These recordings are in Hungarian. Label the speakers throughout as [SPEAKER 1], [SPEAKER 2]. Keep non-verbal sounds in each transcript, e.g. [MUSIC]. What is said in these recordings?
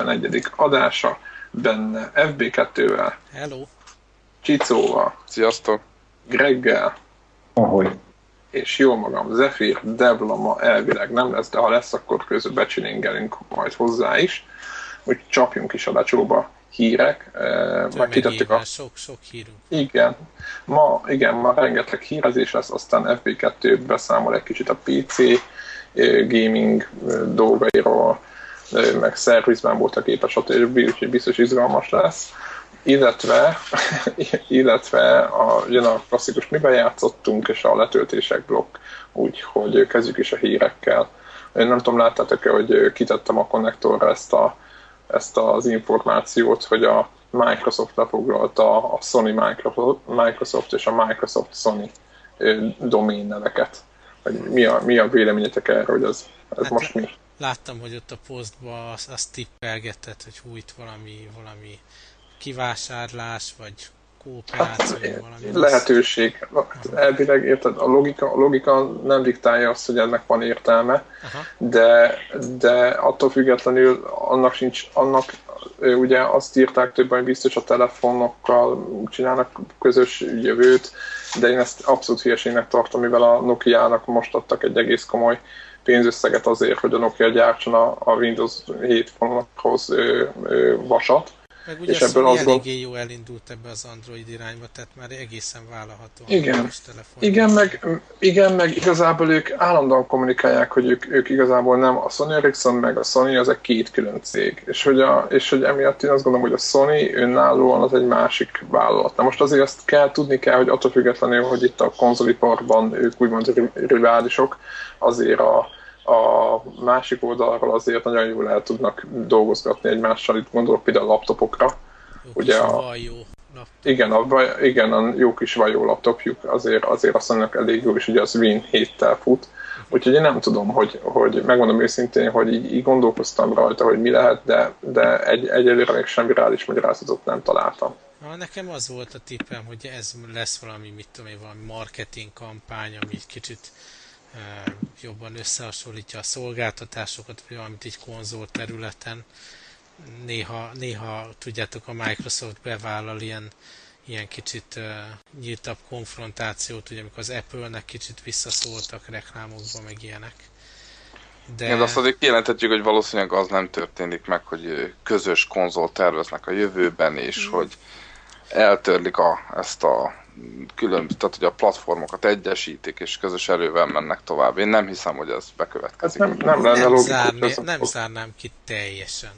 [SPEAKER 1] 51. adása, benne FB2-vel,
[SPEAKER 2] Hello!
[SPEAKER 1] Csicóval,
[SPEAKER 3] Sziasztok!
[SPEAKER 1] Greggel,
[SPEAKER 4] Ahogy.
[SPEAKER 1] és jó magam, Zephyr, Devla ma elvileg nem lesz, de ha lesz, akkor közben becsilingelünk majd hozzá is. Úgy csapjunk is a lecsóba hírek. Eh, Már kitettük a...
[SPEAKER 2] Sok-sok hírünk.
[SPEAKER 1] Igen. Ma, igen, ma rengeteg hírezés lesz, aztán FB2 beszámol egy kicsit a PC eh, gaming eh, dolgairól, meg szervizben volt a képes, stb. úgyhogy biztos izgalmas lesz. Illetve, [LAUGHS] illetve a, jön a klasszikus miben játszottunk, és a letöltések blokk, úgyhogy kezdjük is a hírekkel. Én nem tudom, láttátok-e, hogy kitettem a konnektorra ezt, a, ezt az információt, hogy a Microsoft lefoglalta a Sony Microsoft, és a Microsoft Sony domén neveket. Hogy mi a, mi a véleményetek erről, hogy ez, ez
[SPEAKER 2] Hát,
[SPEAKER 1] most mi?
[SPEAKER 2] Láttam, hogy ott a posztban azt, azt tippelgetett, hogy hú, itt valami, valami kivásárlás, vagy kooperáció,
[SPEAKER 1] Hát,
[SPEAKER 2] valami.
[SPEAKER 1] lehetőség. Elvileg érted, a logika, a logika nem diktálja azt, hogy ennek van értelme,
[SPEAKER 2] Aha.
[SPEAKER 1] de, de attól függetlenül annak sincs, annak ugye azt írták többen, hogy biztos a telefonokkal csinálnak közös jövőt, de én ezt abszolút hülyeségnek tartom, mivel a Nokia-nak most adtak egy egész komoly pénzösszeget azért, hogy a Nokia gyártson a, a Windows 7 fonalakhoz ö, ö, vasat.
[SPEAKER 2] Meg ugye
[SPEAKER 1] és
[SPEAKER 2] a
[SPEAKER 1] ebből
[SPEAKER 2] Sony
[SPEAKER 1] azt gond-
[SPEAKER 2] eléggé jó elindult ebbe az Android irányba, tehát már egészen vállalható.
[SPEAKER 1] Igen. Igen meg, igen, meg igazából ők állandóan kommunikálják, hogy ők, ők igazából nem a Sony Ericsson, meg a Sony az egy két külön cég. És hogy, a, és hogy emiatt én azt gondolom, hogy a Sony önállóan az egy másik vállalat. Na most azért azt kell tudni kell, hogy attól függetlenül, hogy itt a konzoliparban ők úgymond ri- riválisok, azért a, a másik oldalról azért nagyon jól el tudnak dolgozgatni egymással, itt gondolok például a laptopokra,
[SPEAKER 2] Jó
[SPEAKER 1] ugye a-
[SPEAKER 2] vajó lap.
[SPEAKER 1] igen, a, igen, a jó kis vajó laptopjuk azért, azért azt mondjuk elég jó, és ugye az Win 7-tel fut. Úgyhogy én nem tudom, hogy, hogy megmondom őszintén, hogy így, így gondolkoztam rajta, hogy mi lehet, de, de egy, egyelőre még semmi reális magyarázatot nem találtam.
[SPEAKER 2] Na, nekem az volt a tippem, hogy ez lesz valami, mit tudom én, valami marketing kampány, ami egy kicsit jobban összehasonlítja a szolgáltatásokat, vagy valamit egy konzol területen. Néha, néha, tudjátok, a Microsoft bevállal ilyen, ilyen kicsit e, nyíltabb konfrontációt, ugye amikor az Apple-nek kicsit visszaszóltak reklámokba, meg ilyenek. De,
[SPEAKER 3] Igen, de azt azért kijelenthetjük, hogy valószínűleg az nem történik meg, hogy közös konzol terveznek a jövőben, és hogy eltörlik a, ezt a külön, tehát hogy a platformokat egyesítik, és közös erővel mennek tovább. Én nem hiszem, hogy ez
[SPEAKER 1] Ez
[SPEAKER 3] bekövetkezik.
[SPEAKER 1] nem, nem lenne
[SPEAKER 2] nem,
[SPEAKER 1] logikus.
[SPEAKER 2] zárné,
[SPEAKER 1] ez
[SPEAKER 2] nem zárnám ki teljesen.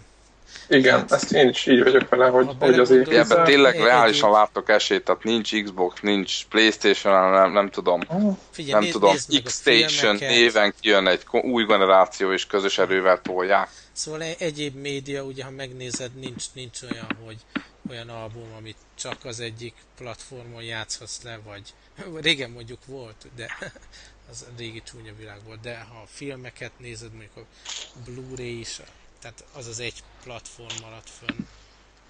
[SPEAKER 1] Igen, ezt én is így vagyok vele, hogy, hogy azért...
[SPEAKER 3] Ebben tényleg
[SPEAKER 2] Egy-
[SPEAKER 3] reálisan láttok esélyt, tehát nincs Xbox, nincs Playstation, nem, nem tudom.
[SPEAKER 2] Figyelj,
[SPEAKER 3] nem
[SPEAKER 2] nézd,
[SPEAKER 3] tudom, X-Station néven kijön egy új generáció, és közös erővel tolják.
[SPEAKER 2] Szóval e- egyéb média, ugye ha megnézed, nincs, nincs olyan, hogy olyan album, amit csak az egyik platformon játszhatsz le, vagy régen mondjuk volt, de [LAUGHS] az régi csúnya világ volt, de ha a filmeket nézed, mondjuk a Blu-ray is, tehát az az egy platform alatt fönn,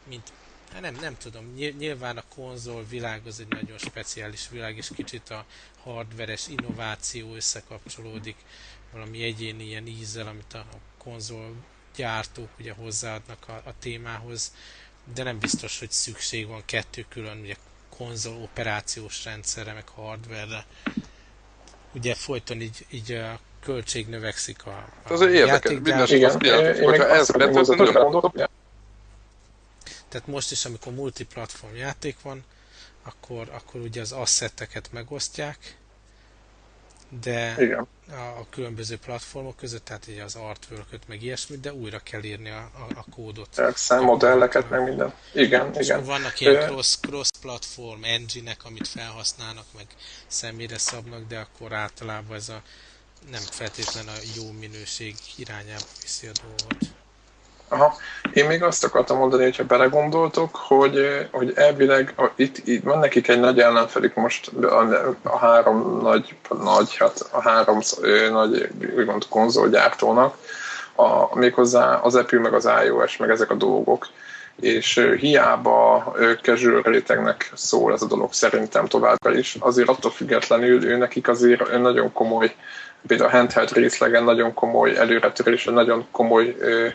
[SPEAKER 2] mint Hát nem, nem tudom, Ny- nyilván a konzol világ az egy nagyon speciális világ, és kicsit a hardveres innováció összekapcsolódik valami egyéni ilyen ízzel, amit a konzol gyártók ugye hozzáadnak a, a témához, de nem biztos, hogy szükség van kettő külön, ugye konzol operációs rendszerre, meg hardware Ugye folyton így, így a költség növekszik a, a
[SPEAKER 3] Ez érdekes, minden-
[SPEAKER 1] Igen, meg
[SPEAKER 3] hogyha ez nem
[SPEAKER 1] mondok.
[SPEAKER 2] Tehát most is, amikor multiplatform játék van, akkor, akkor ugye az asszetteket megosztják, de
[SPEAKER 1] Igen.
[SPEAKER 2] a, a különböző platformok között, tehát ugye az artwork meg ilyesmit, de újra kell írni a, a, a kódot.
[SPEAKER 1] Excel modelleket, meg minden. Igen,
[SPEAKER 2] És
[SPEAKER 1] igen.
[SPEAKER 2] vannak ilyen cross, cross platform engine-ek, amit felhasználnak, meg személyre szabnak, de akkor általában ez a nem feltétlen a jó minőség irányába viszi a dolgot.
[SPEAKER 1] Aha. Én még azt akartam mondani, hogyha belegondoltok, hogy, hogy elvileg a, itt, itt van nekik egy nagy ellenfelük most a, a három nagy, nagy, hát a három ö, nagy úgymond konzolgyártónak, a, méghozzá az Apple, meg az iOS, meg ezek a dolgok. És hiába casual rétegnek szól ez a dolog szerintem továbbra is, azért attól függetlenül ő nekik azért nagyon komoly például a handheld részlegen nagyon komoly előretörés, nagyon komoly ö,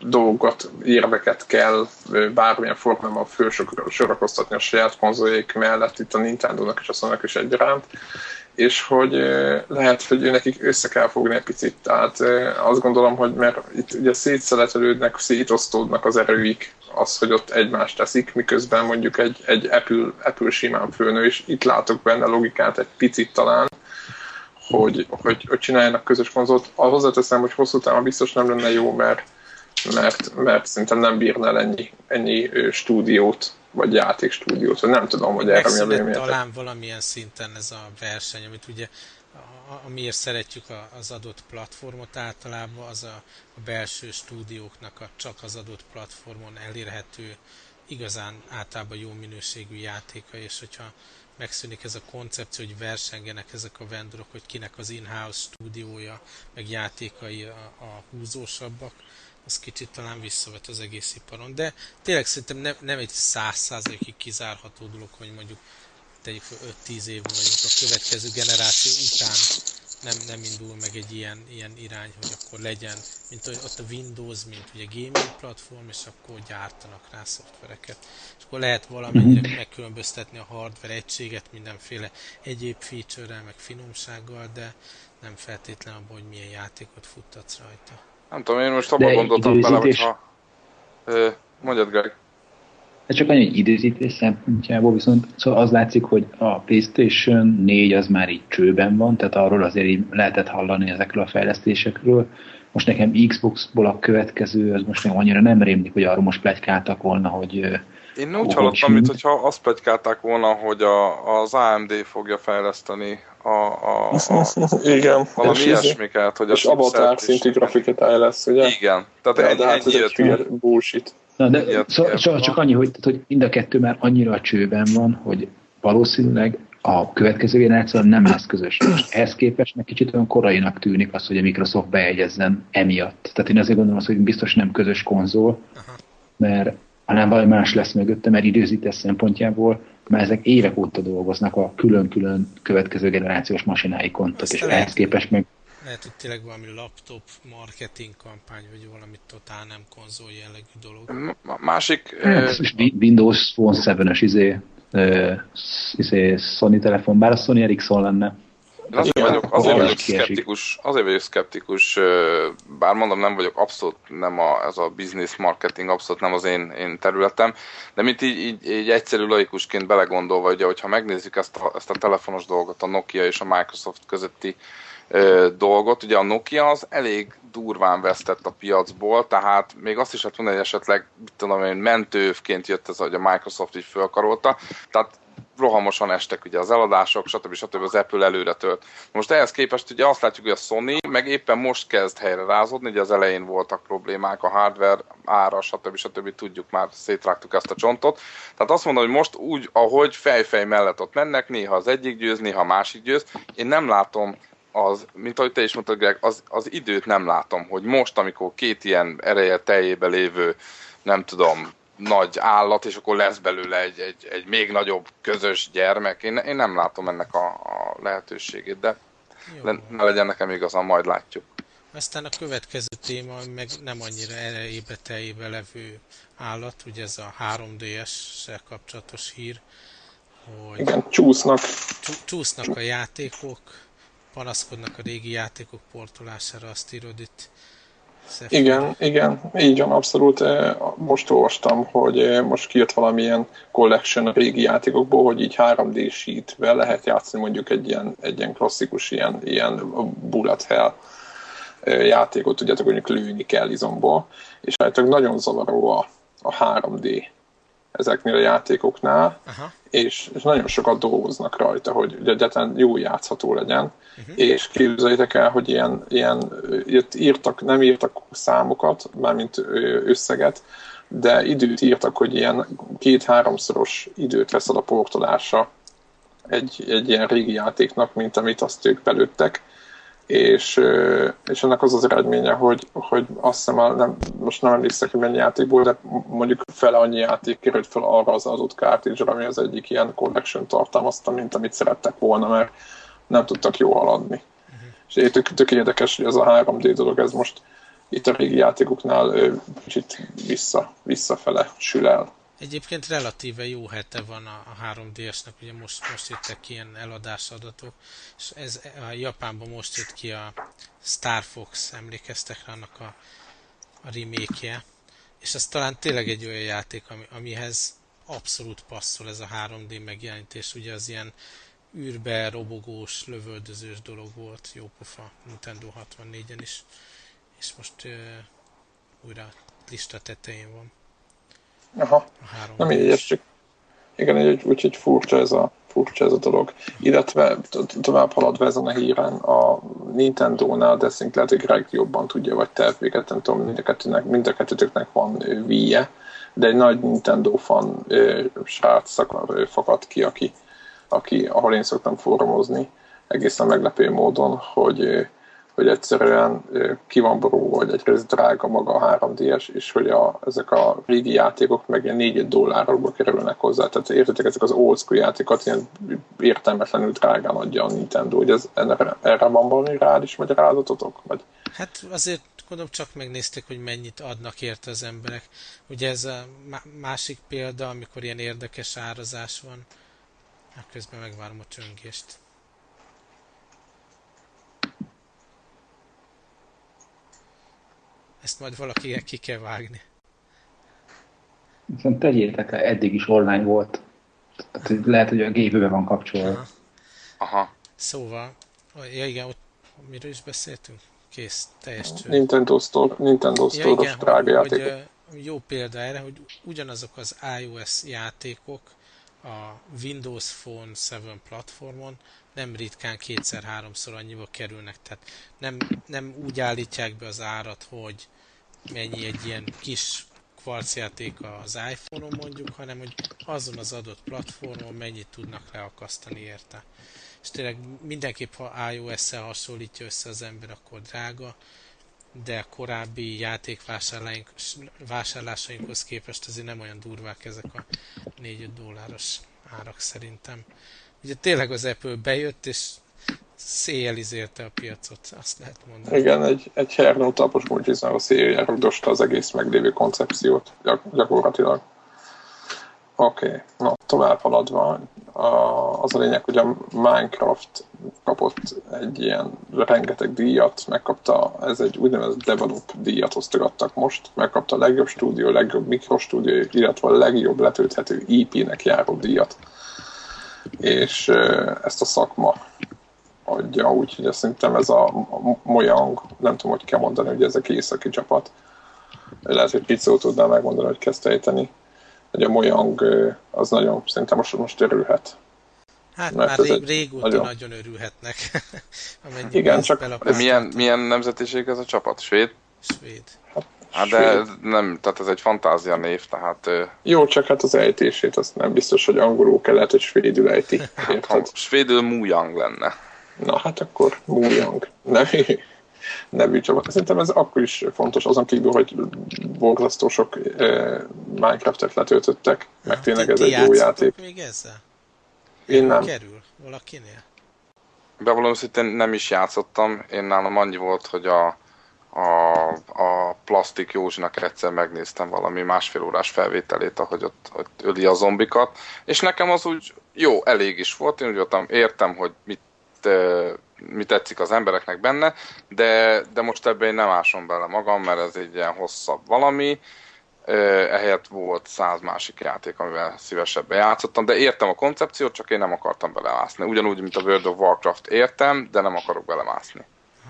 [SPEAKER 1] dolgokat, érveket kell bármilyen formában fölsorakoztatni a saját konzoljaik mellett, itt a Nintendo-nak és a sony is egyaránt, és hogy lehet, hogy nekik össze kell fogni egy picit. Tehát azt gondolom, hogy mert itt ugye szétszeletelődnek, szétosztódnak az erőik, az, hogy ott egymást teszik, miközben mondjuk egy, egy Apple, Apple simán főnő, és itt látok benne logikát egy picit talán, hogy, hogy, hogy csináljanak közös konzolt. Hozzáteszem, hogy hosszú távon biztos nem lenne jó, mert, mert, mert szerintem nem bírna el ennyi, ennyi stúdiót vagy játékstúdiót, vagy nem tudom, hogy erre mi a
[SPEAKER 2] talán valamilyen szinten ez a verseny, amit ugye amiért szeretjük az adott platformot általában, az a, a belső stúdióknak a csak az adott platformon elérhető igazán általában jó minőségű játéka, és hogyha megszűnik ez a koncepció, hogy versengenek ezek a vendorok, hogy kinek az in-house stúdiója, meg játékai a, a húzósabbak, az kicsit talán visszavet az egész iparon. De tényleg szerintem nem, nem egy száz százalékig kizárható dolog, hogy mondjuk tegyük 5-10 év vagyunk a következő generáció után nem, nem indul meg egy ilyen, ilyen irány, hogy akkor legyen, mint ott a Windows, mint ugye gaming platform, és akkor gyártanak rá szoftvereket. És akkor lehet valamennyire megkülönböztetni a hardware egységet mindenféle egyéb feature-rel, meg finomsággal, de nem feltétlen abban, hogy milyen játékot futtatsz rajta.
[SPEAKER 3] Nem tudom, én most abban gondoltam bele, hogyha... mondjad, Greg.
[SPEAKER 4] Ez csak annyi, hogy időzítés szempontjából viszont szóval az látszik, hogy a PlayStation 4 az már így csőben van, tehát arról azért így lehetett hallani ezekről a fejlesztésekről. Most nekem Xbox-ból a következő, az most nekem annyira nem rémlik, hogy arról most plegykáltak volna, hogy
[SPEAKER 3] én úgy hallottam, mint hogyha azt plegykálták volna, hogy a, az AMD fogja fejleszteni a, a, a
[SPEAKER 1] Igen.
[SPEAKER 3] valami ilyesmiket, hogy
[SPEAKER 1] és avatar szintű grafikája lesz, ugye?
[SPEAKER 3] Igen. Tehát
[SPEAKER 1] de, de hát ez egy bullshit.
[SPEAKER 4] Na, de Ilyet, szó, csak, csak annyi, hogy, hogy mind a kettő már annyira a csőben van, hogy valószínűleg a következő generáció nem lesz közös. Most ehhez képest meg kicsit olyan korainak tűnik az, hogy a Microsoft bejegyezzen emiatt. Tehát én azért gondolom azt, hogy biztos nem közös konzol, mert hanem valami más lesz mögötte, mert időzítés szempontjából, mert ezek évek óta dolgoznak a külön-külön következő generációs masináikon, tehát és ehhez képest meg
[SPEAKER 2] lehet, hogy tényleg valami laptop marketing kampány, vagy valami totál nem konzol jellegű dolog.
[SPEAKER 3] A másik...
[SPEAKER 4] Uh, Windows Phone 7-ös izé, izé Sony telefon, bár a Sony Ericsson lenne.
[SPEAKER 3] Én azért vagyok, azért vagyok szkeptikus, azért vagyok szkeptikus, bár mondom, nem vagyok abszolút, nem a, ez a business marketing abszolút nem az én, én területem, de mint így, így, így egyszerű laikusként belegondolva, ugye, hogyha megnézzük ezt a, ezt a telefonos dolgot, a Nokia és a Microsoft közötti ö, dolgot. Ugye a Nokia az elég durván vesztett a piacból, tehát még azt is lehet mondani, hogy esetleg, tudom én, mentővként jött ez, hogy a Microsoft így fölkarolta. Tehát rohamosan estek ugye az eladások, stb. stb. az Apple előre tört. Most ehhez képest ugye azt látjuk, hogy a Sony meg éppen most kezd helyre rázódni, ugye az elején voltak problémák, a hardware ára, stb. stb. tudjuk már, szétrágtuk ezt a csontot. Tehát azt mondom, hogy most úgy, ahogy fejfej mellett ott mennek, néha az egyik győz, néha a másik győz. Én nem látom az, mint ahogy te is mondtad, Greg, az, az időt nem látom, hogy most, amikor két ilyen ereje teljébe lévő, nem tudom, nagy állat, és akkor lesz belőle egy, egy, egy még nagyobb közös gyermek. Én, én nem látom ennek a, a lehetőségét, de le, ne legyen nekem igazán, majd látjuk.
[SPEAKER 2] Aztán a következő téma, meg nem annyira erejébe teljébe levő állat, ugye ez a 3DS-sel kapcsolatos hír,
[SPEAKER 1] hogy Igen, csúsznak.
[SPEAKER 2] Csúsznak a játékok, panaszkodnak a régi játékok portolására, azt írod itt.
[SPEAKER 1] Igen, igen, így van, abszolút. Eh, most olvastam, hogy eh, most kijött valamilyen collection a régi játékokból, hogy így 3D sheetvel lehet játszani mondjuk egy ilyen, egy ilyen klasszikus ilyen, ilyen bullet hell eh, játékot, tudjátok, mondjuk lőni kell izomból, és hát nagyon zavaró a, a 3D ezeknél a játékoknál, Aha. És, és nagyon sokat dolgoznak rajta, hogy egyáltalán jó játszható legyen, uh-huh. és képzeljétek el, hogy ilyen, ilyen írtak, nem írtak számokat, mármint összeget, de időt írtak, hogy ilyen két-háromszoros időt veszel a portolása egy, egy ilyen régi játéknak, mint amit azt ők belőttek, és, és ennek az az eredménye, hogy, hogy azt hiszem, nem, most nem emlékszek, hogy mennyi játékból, de mondjuk fele annyi játék került fel arra az adott cartridge ami az egyik ilyen collection tartalmazta, mint amit szerettek volna, mert nem tudtak jó haladni. Uh-huh. És tök, tök érdekes, hogy ez a 3D dolog, ez most itt a régi játékoknál kicsit vissza, visszafele sül el.
[SPEAKER 2] Egyébként relatíve jó hete van a, a 3DS-nek, ugye most, most jöttek ilyen eladásadatok, és ez a Japánban most jött ki a Star Fox, emlékeztek rá annak a, a remake és ez talán tényleg egy olyan játék, ami, amihez abszolút passzol ez a 3D megjelenítés, ugye az ilyen űrbe robogós, lövöldözős dolog volt, jó pofa, Nintendo 64-en is, és most uh, újra lista tetején van.
[SPEAKER 1] Aha, nem így, csak igen, úgy, úgyhogy furcsa ez a, furcsa ez a dolog. Illetve tovább haladva ezen a híren, a Nintendo-nál, de szerintem lehet, hogy Greg jobban tudja, vagy te, véget, nem tudom, mind a, kettőnek, mind a kettőtöknek van wii -e, de egy nagy Nintendo fan srác szakad, fakad ki, aki, aki, ahol én szoktam fórumozni, egészen meglepő módon, hogy hogy egyszerűen ki van borulva, hogy egyrészt drága maga a 3DS, és hogy a, ezek a régi játékok meg ilyen 4 dollárokba kerülnek hozzá. Tehát értetek, ezek az old school játékokat ilyen értelmetlenül drágán adja a Nintendo, hogy ez, erre, erre van valami rád is magyarázatotok? Vagy?
[SPEAKER 2] Hát azért gondolom csak megnézték, hogy mennyit adnak érte az emberek. Ugye ez a másik példa, amikor ilyen érdekes árazás van. Hát közben megvárom a csöngést. Ezt majd valaki ki kell vágni.
[SPEAKER 4] Viszont tegyétek le, eddig is online volt. Tehát lehet, hogy a gépőbe van kapcsolva. Aha.
[SPEAKER 3] Aha.
[SPEAKER 2] Szóval, ja igen, ott miről is beszéltünk? Kész, teljes
[SPEAKER 1] cső. Nintendo Store, Nintendo Store ja, igen, drága játékok.
[SPEAKER 2] Hogy, jó példa erre, hogy ugyanazok az iOS játékok a Windows Phone 7 platformon nem ritkán kétszer-háromszor annyiba kerülnek. Tehát nem, nem úgy állítják be az árat, hogy mennyi egy ilyen kis kvarcjáték az iPhone-on mondjuk, hanem hogy azon az adott platformon mennyit tudnak leakasztani érte. És tényleg mindenképp, ha iOS-szel hasonlítja össze az ember, akkor drága, de korábbi játékvásárlásainkhoz képest azért nem olyan durvák ezek a 4-5 dolláros árak szerintem. Ugye tényleg az Apple bejött, és széjelizérte a piacot, azt lehet mondani.
[SPEAKER 1] Igen, egy, egy hernó tapos a széjjel rugdosta az egész meglévő koncepciót gyak, gyakorlatilag. Oké, okay. na tovább haladva, az a lényeg, hogy a Minecraft kapott egy ilyen rengeteg díjat, megkapta, ez egy úgynevezett develop díjat osztogattak most, megkapta a legjobb stúdió, legjobb mikrostúdió, illetve a legjobb letölthető IP-nek járó díjat. És ezt a szakma adja, úgyhogy szerintem ez a Mojang, nem tudom, hogy kell mondani, hogy ezek északi csapat. Lehet, hogy Picó tudná megmondani, hogy kezd ejteni. Hogy a Mojang az nagyon, szerintem most, most örülhet.
[SPEAKER 2] Hát Mert már rég, régóta nagyon... nagyon örülhetnek. [LAUGHS]
[SPEAKER 1] Igen, csak...
[SPEAKER 3] Milyen, milyen nemzetiség ez a csapat? Svéd?
[SPEAKER 2] Svéd.
[SPEAKER 3] Hát, hát de nem, tehát ez egy fantázia név, tehát...
[SPEAKER 1] Jó, csak hát az ejtését, azt nem biztos, hogy angolul kell, lehet, hogy svédül ejti. [LAUGHS]
[SPEAKER 3] Hát, svédül Mujang lenne.
[SPEAKER 1] Na hát akkor Mujang nevű, nevű csapat. Szerintem ez akkor is fontos, azon kívül, hogy borzasztó sok eh, Minecraft-et letöltöttek, meg tényleg ez egy jó játék.
[SPEAKER 2] még ezzel?
[SPEAKER 1] Én nem.
[SPEAKER 2] Kerül valakinél?
[SPEAKER 3] Bevallom szintén nem is játszottam, én nálam annyi volt, hogy a, a, a Plastik Józsinak egyszer megnéztem valami másfél órás felvételét, ahogy ott, ott öli a zombikat, és nekem az úgy jó, elég is volt, én úgy voltam, értem, hogy mit mi tetszik az embereknek benne, de, de most ebben én nem ásom bele magam, mert ez egy ilyen hosszabb valami, ehelyett volt száz másik játék, amivel szívesebben játszottam, de értem a koncepciót, csak én nem akartam belemászni. Ugyanúgy, mint a World of Warcraft értem, de nem akarok belemászni.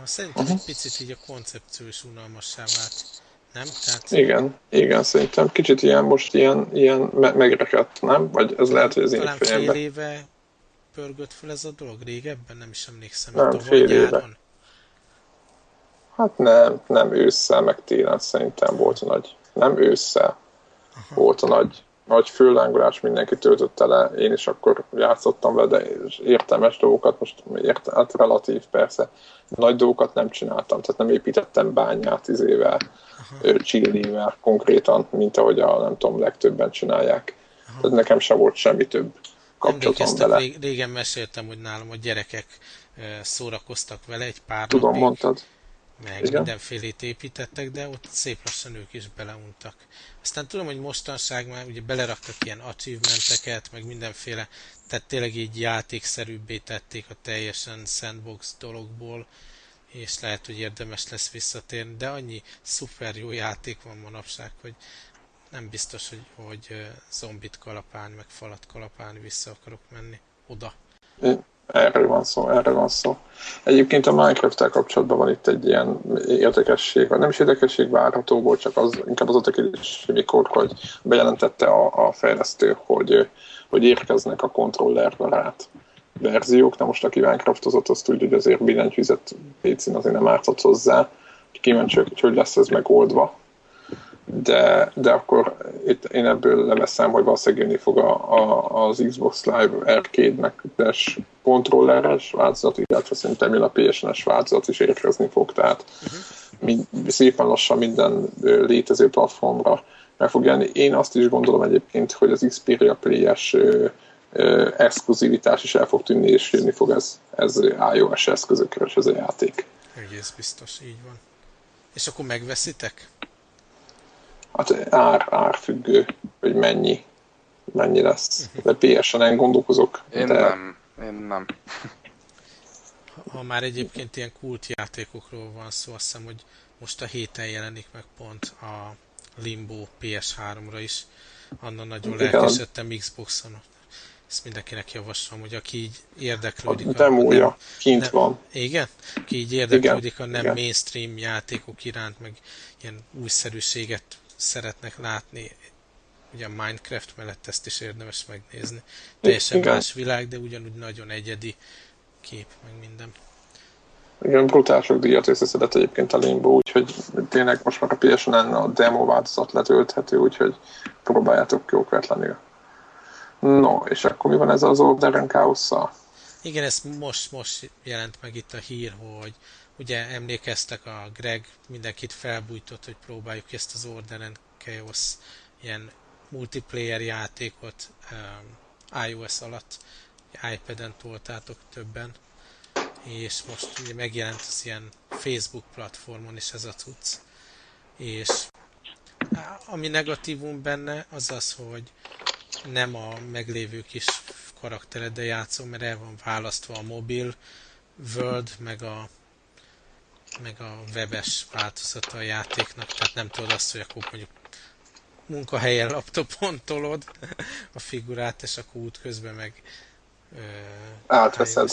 [SPEAKER 2] Szerintem egy picit így a koncepció is unalmassá vált. Nem? Tehát...
[SPEAKER 1] Igen, igen, szerintem kicsit ilyen most ilyen, ilyen me- megrekedt, nem? Vagy ez lehet, hogy az én
[SPEAKER 2] fél éve pörgött fel ez a dolog régebben? Nem is emlékszem.
[SPEAKER 1] Nem, fél éve. Hát nem, nem ősszel, meg télen szerintem volt a nagy, nem ősszel Aha. volt a nagy, nagy föllángolás, mindenki töltötte le, én is akkor játszottam vele, de értelmes dolgokat, most ért, hát relatív persze, nagy dolgokat nem csináltam, tehát nem építettem bányát izével, csillivel konkrétan, mint ahogy a nem tudom, legtöbben csinálják. Aha. Tehát nekem sem volt semmi több kapcsolatom vele.
[SPEAKER 2] Régen meséltem, hogy nálam a gyerekek szórakoztak vele egy pár
[SPEAKER 1] Tudom,
[SPEAKER 2] napig,
[SPEAKER 1] mondtad.
[SPEAKER 2] meg Igen. mindenfélét építettek, de ott szép lassan ők is beleuntak. Aztán tudom, hogy mostanság már ugye beleraktak ilyen achievementeket, meg mindenféle, tehát tényleg így játékszerűbbé tették a teljesen sandbox dologból, és lehet, hogy érdemes lesz visszatérni, de annyi szuper jó játék van manapság, hogy nem biztos, hogy, hogy zombit kalapálni, meg falat kalapálni vissza akarok menni oda.
[SPEAKER 1] Erről van szó, erről van szó. Egyébként a Minecraft-tel kapcsolatban van itt egy ilyen érdekesség, vagy nem is érdekesség várható volt, csak az, inkább az a kérdés, mikor, hogy bejelentette a, a fejlesztő, hogy, hogy érkeznek a kontrollerbarát verziók. Na most aki Minecraftozott, azt tudja, hogy azért billentyűzet PC-n azért nem ártott hozzá. Kíváncsi, hogy hogy lesz ez megoldva de, de akkor itt én ebből leveszem, hogy valószínűleg jönni fog a, a, az Xbox Live Arcade-nek kontrolleres változat, illetve szerintem a PSN-es változat is érkezni fog, tehát mind, szépen lassan minden létező platformra meg fog jelenni. Én azt is gondolom egyébként, hogy az Xperia Play-es exkluzivitás is el fog tűnni, és jönni fog ez, ez iOS eszközökre, és ez a játék.
[SPEAKER 2] Egész biztos, így van. És akkor megveszitek?
[SPEAKER 1] Hát ár, árfüggő, hogy mennyi, mennyi lesz. De PSN-en gondolkozok.
[SPEAKER 3] Én
[SPEAKER 1] de...
[SPEAKER 3] nem, én nem.
[SPEAKER 2] Ha már egyébként ilyen kult játékokról van szó, azt hiszem, hogy most a héten jelenik meg pont a Limbo PS3-ra is. Anna nagyon lelkesedtem Xboxon. Ezt mindenkinek javaslom, hogy aki így érdeklődik.
[SPEAKER 1] A demója a, kint
[SPEAKER 2] nem,
[SPEAKER 1] van.
[SPEAKER 2] Igen? Aki így érdeklődik igen, a nem
[SPEAKER 1] igen.
[SPEAKER 2] mainstream játékok iránt, meg ilyen újszerűséget szeretnek látni, ugye a Minecraft mellett ezt is érdemes megnézni. Teljesen Igen. más világ, de ugyanúgy nagyon egyedi kép, meg minden.
[SPEAKER 1] Igen, brutál sok díjat összeszedett egyébként a Limbo, úgyhogy tényleg most már a PSN a demo változat letölthető, úgyhogy próbáljátok jók lenni. No, és akkor mi van ez az Orderen Chaos-szal?
[SPEAKER 2] Igen, ez most, most jelent meg itt a hír, hogy ugye emlékeztek a Greg mindenkit felbújtott, hogy próbáljuk ezt az Order and Chaos ilyen multiplayer játékot um, iOS alatt, iPad-en toltátok többen, és most ugye megjelent az ilyen Facebook platformon is ez a cucc. És ami negatívum benne, az az, hogy nem a meglévő kis karaktereddel játszom, mert el van választva a mobil world, meg a meg a webes változata a játéknak, tehát nem tudod azt, hogy akkor mondjuk munkahelyen laptopon tolod a figurát, és akkor út közben meg
[SPEAKER 1] ö, átveszed.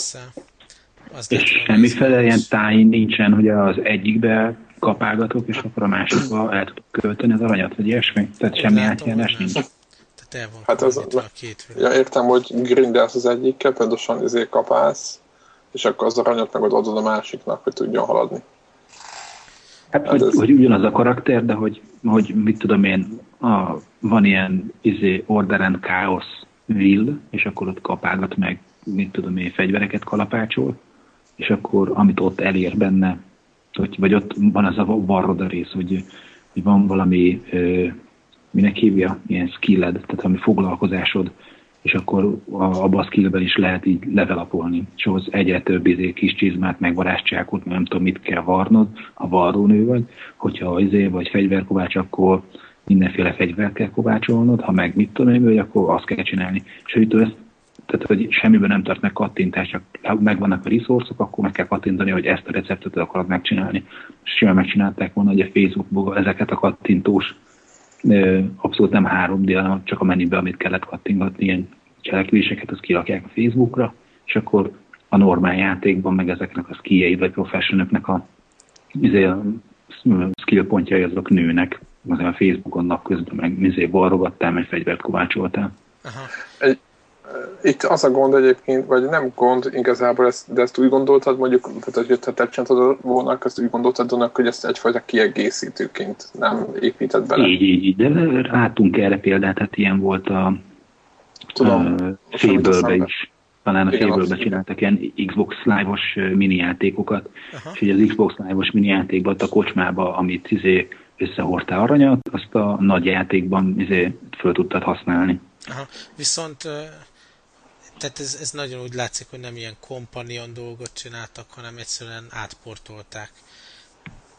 [SPEAKER 4] Az és semmiféle ilyen táj nincsen, hogy az egyikbe kapálgatok, és akkor a másikba el tudok költeni az aranyat, vagy ilyesmi? Tehát semmi átjárás nincs.
[SPEAKER 2] Tehát el van hát
[SPEAKER 1] az,
[SPEAKER 2] a két
[SPEAKER 1] ja, értem, hogy grindelsz az egyikkel, pontosan ezért kapálsz, és akkor az aranyat meg adod a másiknak, hogy tudjon haladni.
[SPEAKER 4] Hát, hogy, ez... hogy ugyanaz a karakter, de hogy, hogy mit tudom én, a, van ilyen izé, Order and Chaos will, és akkor ott kapálgat meg, mit tudom én, fegyvereket kalapácsol, és akkor amit ott elér benne, hogy, vagy ott van az a varroda rész, hogy, hogy van valami, ö, minek hívja, ilyen skilled, tehát valami foglalkozásod, és akkor a, a skillben is lehet így levelapolni, és ahhoz egyre több izé, kis csizmát, meg varázscsákot, nem tudom mit kell varnod, ha varrónő vagy, hogyha izé vagy fegyverkovács, akkor mindenféle fegyvert kell kovácsolnod, ha meg mit tudom én, akkor azt kell csinálni. És hogy ezt, tehát hogy semmiben nem tart meg kattintás, csak megvannak a resourcok, akkor meg kell kattintani, hogy ezt a receptet akarod megcsinálni. És simán megcsinálták volna, hogy a Facebookból ezeket a kattintós abszolút nem 3D, hanem csak a menübe, amit kellett kattingatni, ilyen cselekvéseket, azt kirakják a Facebookra, és akkor a normál játékban, meg ezeknek a skilleid vagy professionöknek a, izé, a skill pontjai azok nőnek, az a Facebookon nap közben meg izé balrogattál, meg fegyvert kovácsoltál. Aha.
[SPEAKER 1] Itt az a gond egyébként, vagy nem gond igazából, ezt, de ezt úgy gondoltad mondjuk, tehát hogy te csináltad volna, ezt úgy gondoltad volna, hogy ezt egyfajta kiegészítőként nem épített bele.
[SPEAKER 4] Így, így, így, de látunk erre példát, tehát ilyen volt a, Tudom, a Fable-be is. Talán a Fable-be csináltak ilyen Xbox Live-os mini játékokat, Aha. és ugye az Xbox Live-os mini játékban, a kocsmába, amit izé összehordtál aranyat, azt a nagy játékban izé föl tudtad használni.
[SPEAKER 2] Aha. Viszont tehát ez, ez nagyon úgy látszik, hogy nem ilyen companion dolgot csináltak, hanem egyszerűen átportolták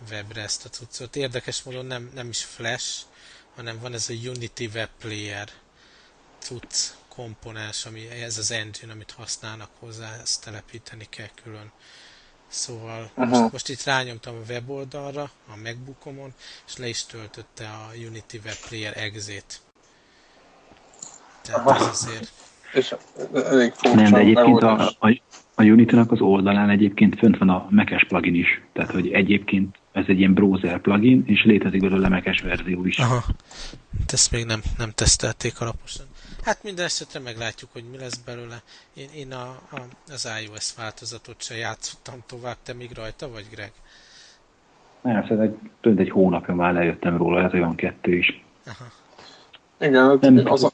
[SPEAKER 2] webre ezt a cuccot. Érdekes módon nem, nem is Flash, hanem van ez a Unity Web Player cucc komponens, ami ez az engine, amit használnak hozzá, ezt telepíteni kell külön. Szóval most, most itt rányomtam a weboldalra, a Macbookomon, és le is töltötte a Unity Web Player exit. Tehát Aha. ez azért...
[SPEAKER 1] És elég
[SPEAKER 4] Nem, de egyébként a, a, a Unity-nak az oldalán egyébként fönt van a Mac-es plugin is. Tehát, hogy egyébként ez egy ilyen browser plugin, és létezik belőle Mac-es verzió is.
[SPEAKER 2] Aha. Ezt még nem, nem tesztelték alaposan. Hát minden esetre meglátjuk, hogy mi lesz belőle. Én, én a, a, az iOS változatot se játszottam tovább. Te még rajta vagy, Greg?
[SPEAKER 4] Nem, szerintem egy, egy hónapja már lejöttem róla, ez olyan kettő is. Aha.
[SPEAKER 1] Igen, nem, az a,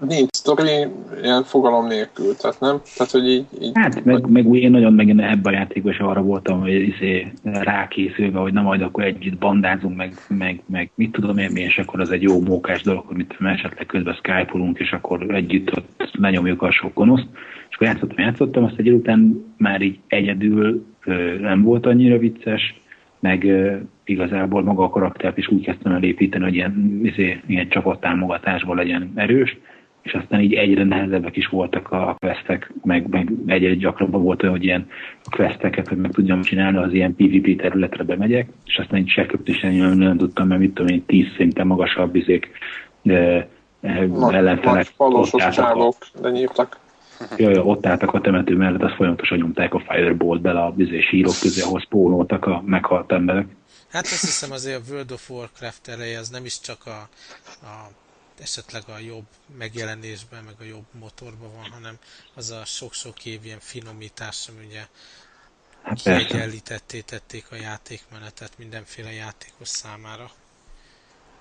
[SPEAKER 1] nincs sztori ilyen fogalom nélkül, tehát nem? Tehát, hogy így... így
[SPEAKER 4] hát, meg, meg én nagyon megint ebben a játékban is arra voltam, hogy izé, rákészülve, hogy na majd akkor együtt bandázunk, meg, meg, meg mit tudom én, és akkor az egy jó mókás dolog, hogy mit esetleg közben skype és akkor együtt ott lenyomjuk a sok gonoszt. És akkor játszottam, játszottam, azt egy után már így egyedül nem volt annyira vicces, meg ö, igazából maga a karaktert is úgy kezdtem el építeni, hogy ilyen, izé, ilyen csapattámogatásból legyen erős, és aztán így egyre nehezebbek is voltak a questek, meg, meg egyre gyakrabban volt olyan, hogy ilyen a questeket, hogy meg tudjam csinálni, az ilyen PvP területre bemegyek, és aztán így se köptésen nem, nem tudtam, mert mit tudom én, tíz szinten magasabb izék de, ellenfelek.
[SPEAKER 1] Valósos csávok lenyírtak.
[SPEAKER 4] Jaj, jaj, ott álltak a temető mellett, azt folyamatosan nyomták a Firebolt bele a bizé sírok közé, ahol spónoltak a meghalt emberek.
[SPEAKER 2] Hát azt hiszem azért a World of Warcraft eleje az nem is csak a, a esetleg a jobb megjelenésben, meg a jobb motorban van, hanem az a sok-sok év ilyen finomítás, ami ugye hát kiegyenlítetté tették a játékmenetet mindenféle játékos számára.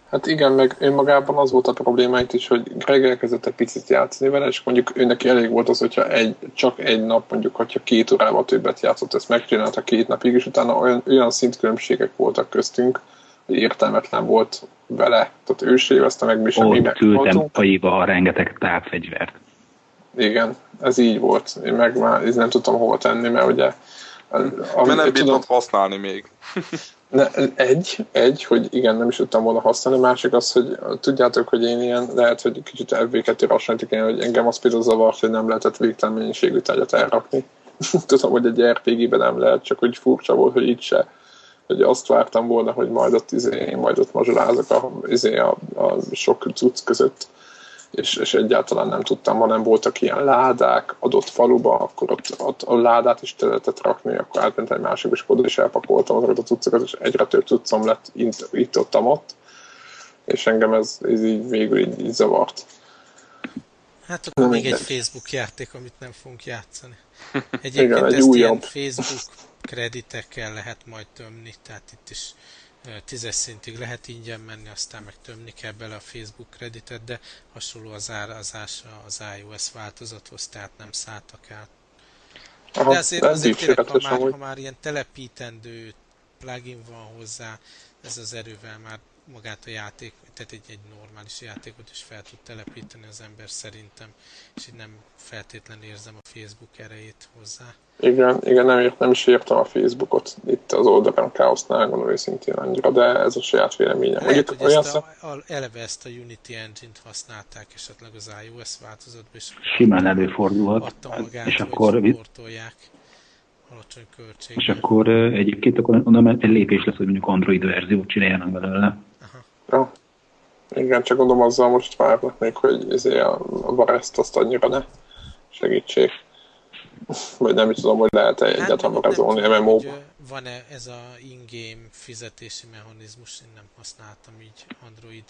[SPEAKER 1] Hát igen, meg önmagában az volt a probléma itt is, hogy Greg elkezdett egy picit játszani vele, és mondjuk őnek elég volt az, hogyha egy, csak egy nap, mondjuk, hogyha két órával többet játszott, ezt megcsinálta két napig, és utána olyan, olyan szintkülönbségek voltak köztünk, értelmetlen volt vele, tehát ő se évezte meg, mi sem
[SPEAKER 4] Ott küldtem a rengeteg tápfegyvert.
[SPEAKER 1] Igen, ez így volt. Én meg már én nem tudtam hova tenni, mert ugye...
[SPEAKER 3] Mert nem tudom használni még. [LAUGHS]
[SPEAKER 1] Ne, egy, egy, hogy igen, nem is tudtam volna használni, másik az, hogy tudjátok, hogy én ilyen, lehet, hogy kicsit FB2 hasonlítok én, hogy engem az például zavart, hogy nem lehetett végtelen mennyiségű tárgyat elrakni. [LAUGHS] Tudom, hogy egy RPG-ben nem lehet, csak hogy furcsa volt, hogy itt se hogy azt vártam volna, hogy majd ott, izé, majd ott mazsolázok a, izé, a, a sok cucc között, és, és egyáltalán nem tudtam, hanem voltak ilyen ládák adott faluba, akkor ott, ott a ládát is lehetett rakni, akkor átment egy másik, és oda is elpakoltam azokat a cuccokat, és egyre több cuccom lett itt, itt ott, ott, és engem ez, ez így végül így, így zavart.
[SPEAKER 2] Hát akkor még egy Facebook játék, amit nem fogunk játszani. [LAUGHS] Egyébként Igen, egy ezt újabb. ilyen Facebook kreditekkel lehet majd tömni, tehát itt is tízes szintig lehet ingyen menni, aztán meg tömni kell bele a Facebook kreditet, de hasonló az árazása az iOS változathoz, tehát nem szálltak át. Aha, de azért, azért tényleg, ha már, ha már ilyen telepítendő plugin van hozzá, ez az erővel már magát a játék, tehát egy, egy normális játékot is fel tud telepíteni az ember szerintem, és így nem feltétlenül érzem a Facebook erejét hozzá.
[SPEAKER 1] Igen, igen nem, írt, nem is írtam a Facebookot itt az oldalán káosznál, gondolom őszintén annyira, de ez a saját véleményem.
[SPEAKER 2] Lehet, hogy olyan ezt a, a, eleve ezt a Unity Engine-t használták esetleg az iOS változatban, és
[SPEAKER 4] simán előfordulhat, magát, és akkor
[SPEAKER 2] alacsony költség.
[SPEAKER 4] És akkor egyébként akkor onnan egy lépés lesz, hogy mondjuk Android verziót csináljanak belőle.
[SPEAKER 1] Ja. Igen, csak gondolom azzal most várnak még, hogy ezért a, a Varest azt annyira ne segítség. Vagy nem is tudom, hogy lehet-e hát egyáltalán varázolni mmo
[SPEAKER 2] Van-e ez a in-game fizetési mechanizmus, én nem használtam így Android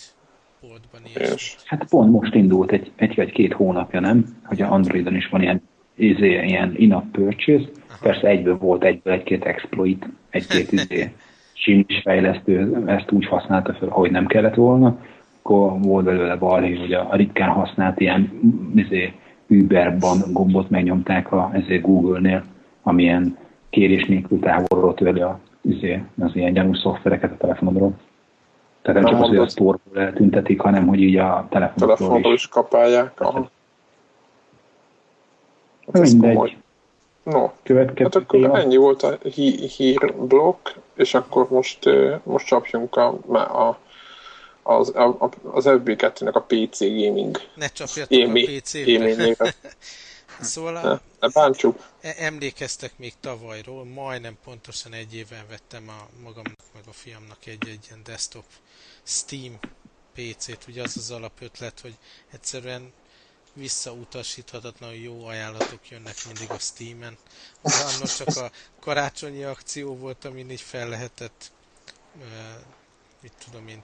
[SPEAKER 2] boltban is.
[SPEAKER 4] Hát pont most indult egy, egy vagy két hónapja, nem? Hogy a Androidon is van ilyen, izé, ilyen in-app purchase. Aha. Persze egyből volt egyből egy-két exploit, egy-két [LAUGHS] izé, simis fejlesztő ezt úgy használta fel, hogy nem kellett volna, akkor volt belőle balhé, hogy a, ritkán használt ilyen izé, Uberban gombot megnyomták a, ezért Google-nél, amilyen kérés nélkül távolról törli a, izé, az ilyen gyanús szoftvereket a telefonodról. Tehát nem csak az, hogy a store eltüntetik, hanem hogy így a telefonodról
[SPEAKER 1] is. is kapálják. Aha. Hát ez
[SPEAKER 4] Mindegy.
[SPEAKER 1] komoly. No,
[SPEAKER 4] Következő
[SPEAKER 1] hát akkor
[SPEAKER 4] téma.
[SPEAKER 1] ennyi volt a hí- hírblokk, és akkor most, most csapjunk a, a, az, a, az FB2-nek a PC gaming
[SPEAKER 2] Ne csapjatok
[SPEAKER 1] émi,
[SPEAKER 2] a PC-be. [LAUGHS] Szóval a,
[SPEAKER 1] ne bántsuk.
[SPEAKER 2] E- Emlékeztek még tavalyról, majdnem pontosan egy éven vettem a magamnak meg a fiamnak egy-egy ilyen desktop Steam PC-t, ugye az az alapötlet, hogy egyszerűen visszautasíthatatlanul jó ajánlatok jönnek mindig a Steam-en. Annak csak a karácsonyi akció volt, amin így fel lehetett mit tudom én,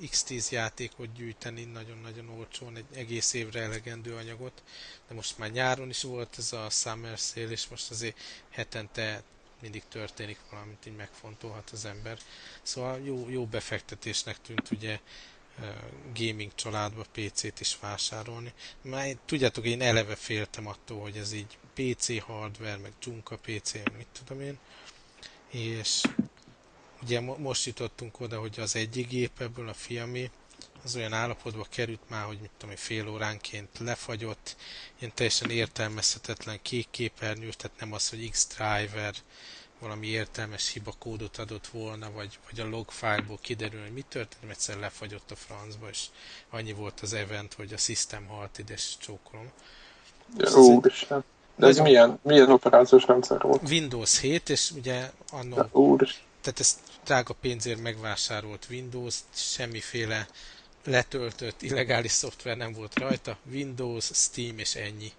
[SPEAKER 2] X10 játékot gyűjteni nagyon-nagyon olcsón, egy egész évre elegendő anyagot, de most már nyáron is volt ez a Summer Sale, és most azért hetente mindig történik valamit, így megfontolhat az ember. Szóval jó, jó befektetésnek tűnt ugye gaming családba PC-t is vásárolni. Már tudjátok, én eleve féltem attól, hogy ez így PC hardware, meg Junka PC, mit tudom én, és ugye mo- most jutottunk oda, hogy az egyik gép ebből a fiamé, az olyan állapotba került már, hogy mit tudom fél óránként lefagyott, ilyen teljesen értelmezhetetlen kék képernyő, tehát nem az, hogy X-Driver valami értelmes hiba kódot adott volna, vagy, vagy a log file-ból kiderül, hogy mi történt, egyszer lefagyott a francba, és annyi volt az event, hogy a system halt ide, és csókolom.
[SPEAKER 1] Úristen. De ez milyen, milyen operációs rendszer volt?
[SPEAKER 2] Windows 7, és ugye annó
[SPEAKER 1] Úristen.
[SPEAKER 2] tehát ezt drága pénzért megvásárolt Windows, semmiféle letöltött illegális szoftver nem volt rajta, Windows, Steam és ennyi.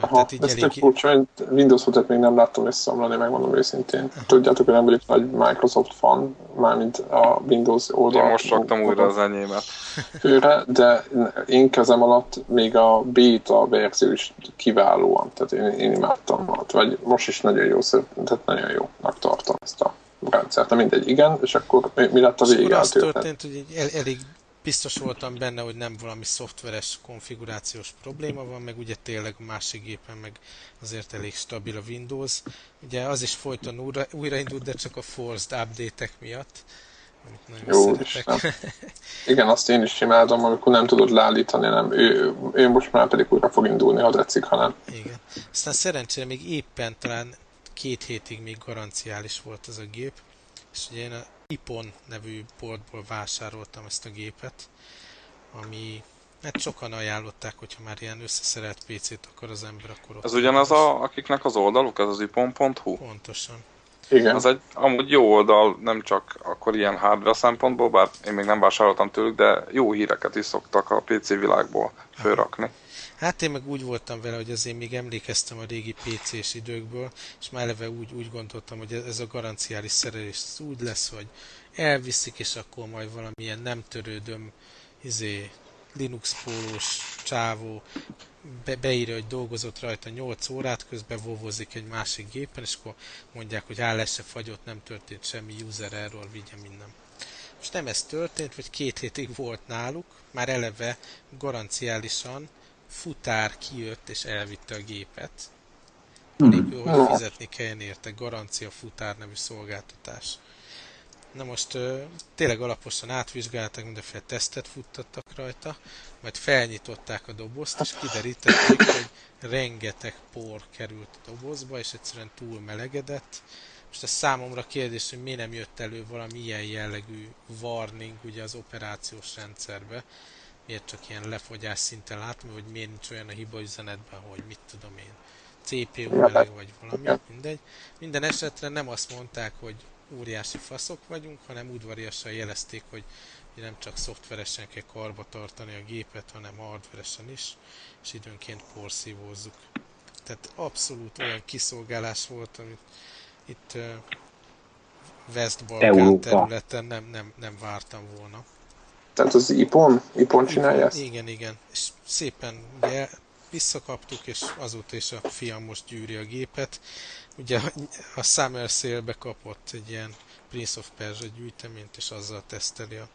[SPEAKER 1] Aha,
[SPEAKER 2] Tehát így
[SPEAKER 1] ez
[SPEAKER 2] elég,
[SPEAKER 1] furcsa, hogy Windows 7 még nem láttam összeomlani, megmondom őszintén. Tudjátok, hogy nem vagyok nagy Microsoft fan, mármint a Windows oldal.
[SPEAKER 3] Én most raktam újra az enyémet.
[SPEAKER 1] főre, de én kezem alatt még a beta verzió is kiválóan, tehát én, én imádtam alatt, vagy most is nagyon jó, tehát nagyon jónak tartom ezt a rendszert. Na mindegy, igen, és akkor mi, mi lett a vége?
[SPEAKER 2] az
[SPEAKER 1] a történet?
[SPEAKER 2] történt, hogy el, elég biztos voltam benne, hogy nem valami szoftveres konfigurációs probléma van, meg ugye tényleg a másik gépen meg azért elég stabil a Windows. Ugye az is folyton újra, újraindult, de csak a forced update-ek miatt,
[SPEAKER 1] Jó. [LAUGHS] Igen, azt én is imádom, amikor nem tudod leállítani, nem. Ő, ő most már pedig újra fog indulni, ha tetszik, ha nem.
[SPEAKER 2] Igen. Aztán szerencsére még éppen talán két hétig még garanciális volt ez a gép, és ugye én a Ipon nevű boltból vásároltam ezt a gépet, ami hát sokan ajánlották, hogyha már ilyen összeszerelt PC-t akar az ember, akkor ott
[SPEAKER 3] Ez ugyanaz, a, akiknek az oldaluk, ez az ipon.hu?
[SPEAKER 2] Pontosan.
[SPEAKER 1] Igen.
[SPEAKER 3] Az egy amúgy jó oldal, nem csak akkor ilyen hardware szempontból, bár én még nem vásároltam tőlük, de jó híreket is szoktak a PC világból fölrakni.
[SPEAKER 2] Hát én meg úgy voltam vele, hogy azért még emlékeztem a régi PC-s időkből, és már eleve úgy, úgy gondoltam, hogy ez a garanciális szerelés úgy lesz, hogy elviszik, és akkor majd valamilyen nem törődöm, izé, Linux pólós csávó be, beírja, hogy dolgozott rajta 8 órát, közben vovozik egy másik gépen, és akkor mondják, hogy áll se fagyott, nem történt semmi, user error, vigye minden. Most nem ez történt, vagy két hétig volt náluk, már eleve garanciálisan futár kijött és elvitte a gépet. Anélkül, hogy fizetni kelljen érte, garancia futár nevű szolgáltatás. Na most tényleg alaposan átvizsgálták, mindenféle tesztet futtattak rajta, majd felnyitották a dobozt, és kiderítették, hogy rengeteg por került a dobozba, és egyszerűen túl melegedett. Most ez számomra kérdés, hogy miért nem jött elő valami ilyen jellegű warning ugye az operációs rendszerbe, miért csak ilyen lefogyás szinten látom, hogy miért nincs olyan a hiba üzenetben, hogy mit tudom én, CPU meleg vagy valami, mindegy. Minden esetre nem azt mondták, hogy óriási faszok vagyunk, hanem udvariasan jelezték, hogy nem csak szoftveresen kell karba tartani a gépet, hanem hardveresen is, és időnként porszívózzuk. Tehát abszolút olyan kiszolgálás volt, amit itt West Balkán
[SPEAKER 4] Európa.
[SPEAKER 2] területen nem, nem, nem vártam volna.
[SPEAKER 1] Tehát az Ipon, Ipon csinálja ezt?
[SPEAKER 2] Igen, igen. És szépen ugye visszakaptuk, és azóta is a fiam most gyűri a gépet. Ugye a Summer Sale-be kapott egy ilyen Prince of Persia gyűjteményt, és azzal teszteli a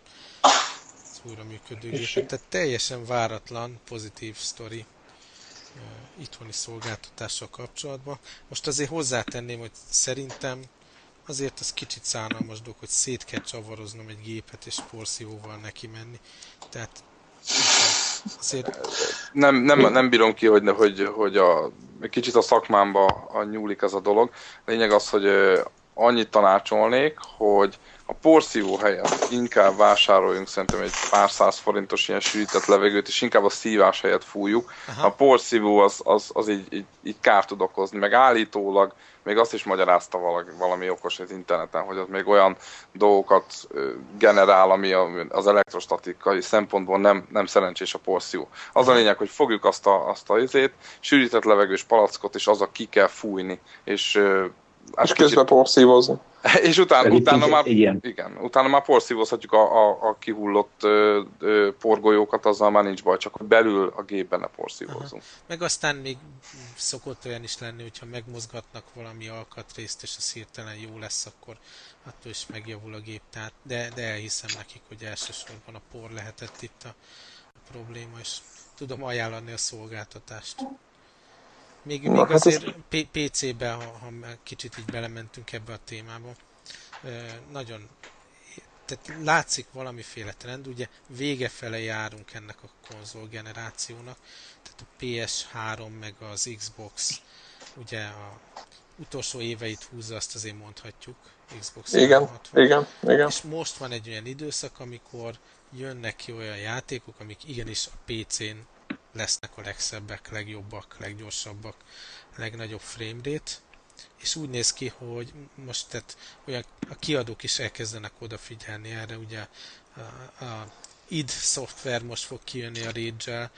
[SPEAKER 2] újra működő gépet. Tehát teljesen váratlan, pozitív sztori itthoni szolgáltatással kapcsolatban. Most azért hozzátenném, hogy szerintem azért az kicsit szánalmas dolog, hogy szét kell csavaroznom egy gépet és porszívóval neki menni. Tehát azért
[SPEAKER 3] Nem, nem, nem bírom ki, hogy, hogy, hogy a kicsit a szakmámba a nyúlik ez a dolog. Lényeg az, hogy annyit tanácsolnék, hogy a porszívó helyett inkább vásároljunk szerintem egy pár száz forintos ilyen sűrített levegőt, és inkább a szívás helyett fújjuk. Aha. A porszívó az, az, az így, így, így kárt tud okozni, meg állítólag még azt is magyarázta valami, valami okos az interneten, hogy az még olyan dolgokat generál, ami az elektrostatikai szempontból nem, nem szerencsés a porszívó. Az a lényeg, hogy fogjuk azt a, azt a izét, sűrített levegős palackot, és az a ki kell fújni, és [LAUGHS]
[SPEAKER 1] és közben porszívozni.
[SPEAKER 3] És után, utána, már, igen. igen, utána már porszívozhatjuk a, a, a kihullott ö, ö, porgolyókat, azzal már nincs baj, csak belül a gépben ne porszívózzunk.
[SPEAKER 2] Meg aztán még szokott olyan is lenni, hogyha megmozgatnak valami alkatrészt, és az hirtelen jó lesz, akkor attól is megjavul a gép. Tehát, de, de elhiszem nekik, hogy elsősorban a por lehetett itt a, a probléma, és tudom ajánlani a szolgáltatást. Még, Na, még hát azért ez... PC-be, ha, ha kicsit így belementünk ebbe a témába, nagyon tehát látszik valamiféle trend, ugye vége fele járunk ennek a konzol generációnak, tehát a PS3 meg az Xbox ugye a utolsó éveit húzza, azt azért mondhatjuk, Xbox
[SPEAKER 1] igen, 360. igen, igen.
[SPEAKER 2] És most van egy olyan időszak, amikor jönnek ki olyan játékok, amik igenis a PC-n lesznek a legszebbek, legjobbak, leggyorsabbak, legnagyobb framerate, és úgy néz ki, hogy most tehát olyan a kiadók is elkezdenek odafigyelni erre, ugye a, a id szoftver most fog kijönni a rage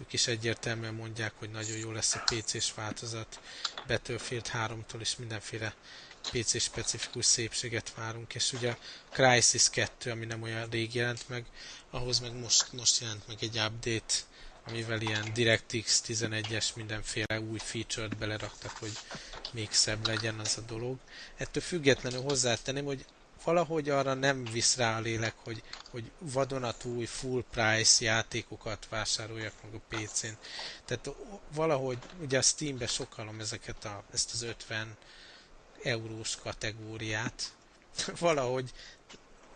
[SPEAKER 2] ők is egyértelműen mondják, hogy nagyon jó lesz a PC-s változat, Battlefield 3-tól is mindenféle PC specifikus szépséget várunk, és ugye a Crysis 2, ami nem olyan rég jelent meg, ahhoz meg most, most jelent meg egy update amivel ilyen DirectX 11-es mindenféle új feature-t beleraktak, hogy még szebb legyen az a dolog. Ettől függetlenül hozzátenném, hogy valahogy arra nem visz rá a lélek, hogy, hogy vadonatúj full price játékokat vásároljak meg a PC-n. Tehát valahogy, ugye a Steam-be sokalom ezeket a, ezt az 50 eurós kategóriát, [LAUGHS] valahogy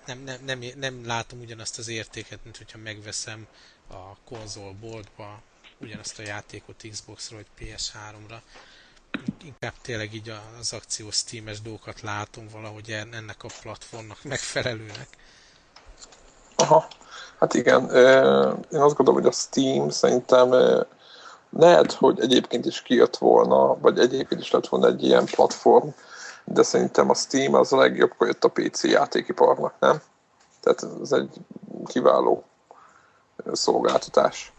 [SPEAKER 2] nem, nem, nem, nem látom ugyanazt az értéket, mint hogyha megveszem a konzolboltba ugyanazt a játékot Xbox-ra vagy PS3-ra. Inkább tényleg így az akció Steam-es dolgokat látom valahogy ennek a platformnak megfelelőnek.
[SPEAKER 1] Aha, hát igen. Én azt gondolom, hogy a Steam szerintem lehet, hogy egyébként is kijött volna, vagy egyébként is lett volna egy ilyen platform, de szerintem a Steam az a legjobb, hogy jött a PC játékiparnak, nem? Tehát ez egy kiváló szolgáltatás.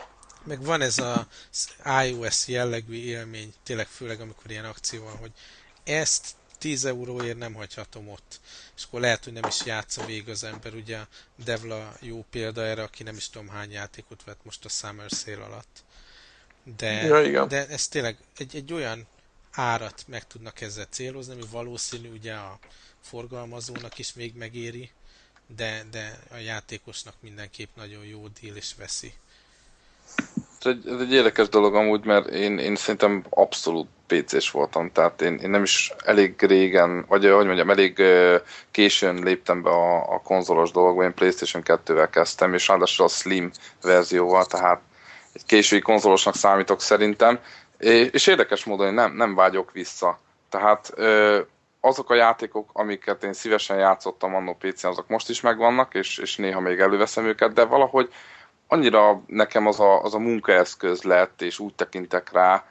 [SPEAKER 2] Meg van ez a iOS jellegű élmény, tényleg főleg amikor ilyen akció van, hogy ezt 10 euróért nem hagyhatom ott. És akkor lehet, hogy nem is játsza végig az ember. Ugye Devla jó példa erre, aki nem is tudom hány játékot vett most a Summer Sale alatt. De, ja, igen. de ez tényleg egy, egy olyan árat meg tudnak ezzel célozni, ami valószínű ugye a forgalmazónak is még megéri, de, de a játékosnak mindenképp nagyon jó deal és veszi.
[SPEAKER 3] Ez egy, ez egy érdekes dolog amúgy, mert én, én szerintem abszolút PC-s voltam, tehát én, én nem is elég régen, vagy hogy mondjam, elég későn léptem be a, a konzolos dolgokba, én Playstation 2-vel kezdtem, és ráadásul a Slim verzióval, tehát egy késői konzolosnak számítok szerintem, és érdekes módon én nem, nem vágyok vissza. Tehát azok a játékok, amiket én szívesen játszottam annó PC-n, azok most is megvannak, és, és néha még előveszem őket, de valahogy annyira nekem az a, az a munkaeszköz lett, és úgy tekintek rá,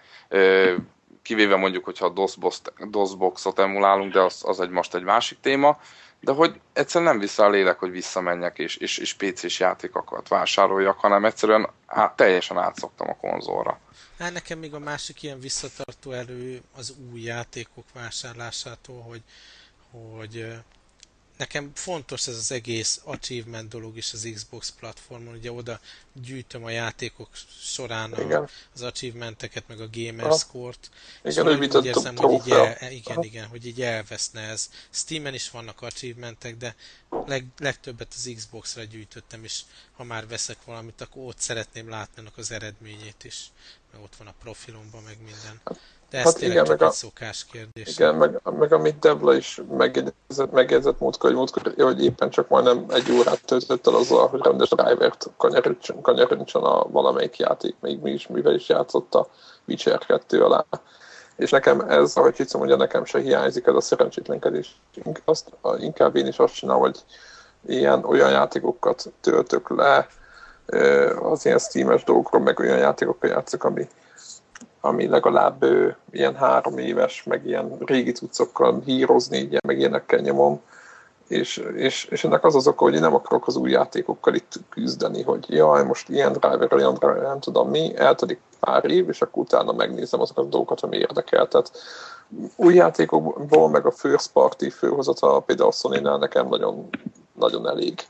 [SPEAKER 3] kivéve mondjuk, hogyha a DOS-boxot emulálunk, de az, az egy most egy másik téma, de hogy egyszerűen nem vissza a lélek, hogy visszamenjek és, és, és PC-s játékokat vásároljak, hanem egyszerűen át, teljesen átszoktam a konzolra.
[SPEAKER 2] Hát nekem még a másik ilyen visszatartó elő az új játékok vásárlásától, hogy, hogy nekem fontos ez az egész achievement dolog is az Xbox platformon, ugye oda gyűjtöm a játékok során a, az achievementeket, meg a gamer score-t, és igen, úgy, úgy érzem, hogy így el, igen, igen, hogy így elveszne ez. Steam-en is vannak achievementek, de leg, legtöbbet az Xbox-ra gyűjtöttem, és ha már veszek valamit, akkor ott szeretném látni az eredményét is, mert ott van a profilomban, meg minden. Hát, de ez hát tényleg igen, csak meg a, szokás kérdés.
[SPEAKER 1] Igen, meg, meg amit Devla is megjegyzett, megjegyzett múltkor, hogy, múltkor, hogy éppen csak majdnem egy órát töltött el azzal, hogy rendes drivert kanyarodjon, kanyarodjon a valamelyik játék, még mi is, mivel is játszott a Witcher 2 alá. és nekem ez, ahogy Csicom mondja, nekem se hiányzik ez a szerencsétlenkedés. Azt, inkább én is azt csinálom, hogy ilyen olyan játékokat töltök le, az ilyen Steam-es dolgokról, meg olyan játékokkal játszok, ami, ami legalább ilyen három éves, meg ilyen régi cuccokkal hírozni, ilyen, meg ilyenekkel nyomom, és, és, és ennek az az oka, hogy én nem akarok az új játékokkal itt küzdeni, hogy jaj, most ilyen driver, olyan driver, nem tudom mi, eltelik pár év, és akkor utána megnézem azokat a dolgokat, ami érdekel. Tehát új játékokból, meg a first party főhozata például a sony nekem nagyon, nagyon elég.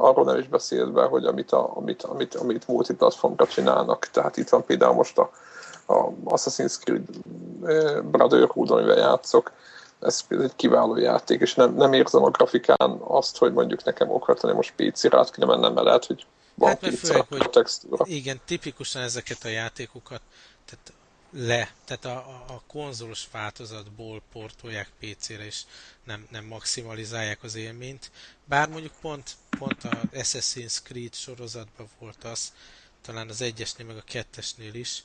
[SPEAKER 1] Arról nem is beszélve, hogy amit, a, amit, amit, amit multiplatformra csinálnak. Tehát itt van például most a, a Assassin's Creed Brotherhood, amivel játszok, ez egy kiváló játék, és nem, nem érzem a grafikán azt, hogy mondjuk nekem okvetlenül most PC-re át kéne mennem, mert lehet, hogy van hát, főleg,
[SPEAKER 2] hogy. Igen, tipikusan ezeket a játékokat tehát le, tehát a, a, konzolos változatból portolják PC-re, és nem, nem maximalizálják az élményt. Bár mondjuk pont, pont a Assassin's Creed sorozatban volt az, talán az egyesnél, meg a kettesnél is,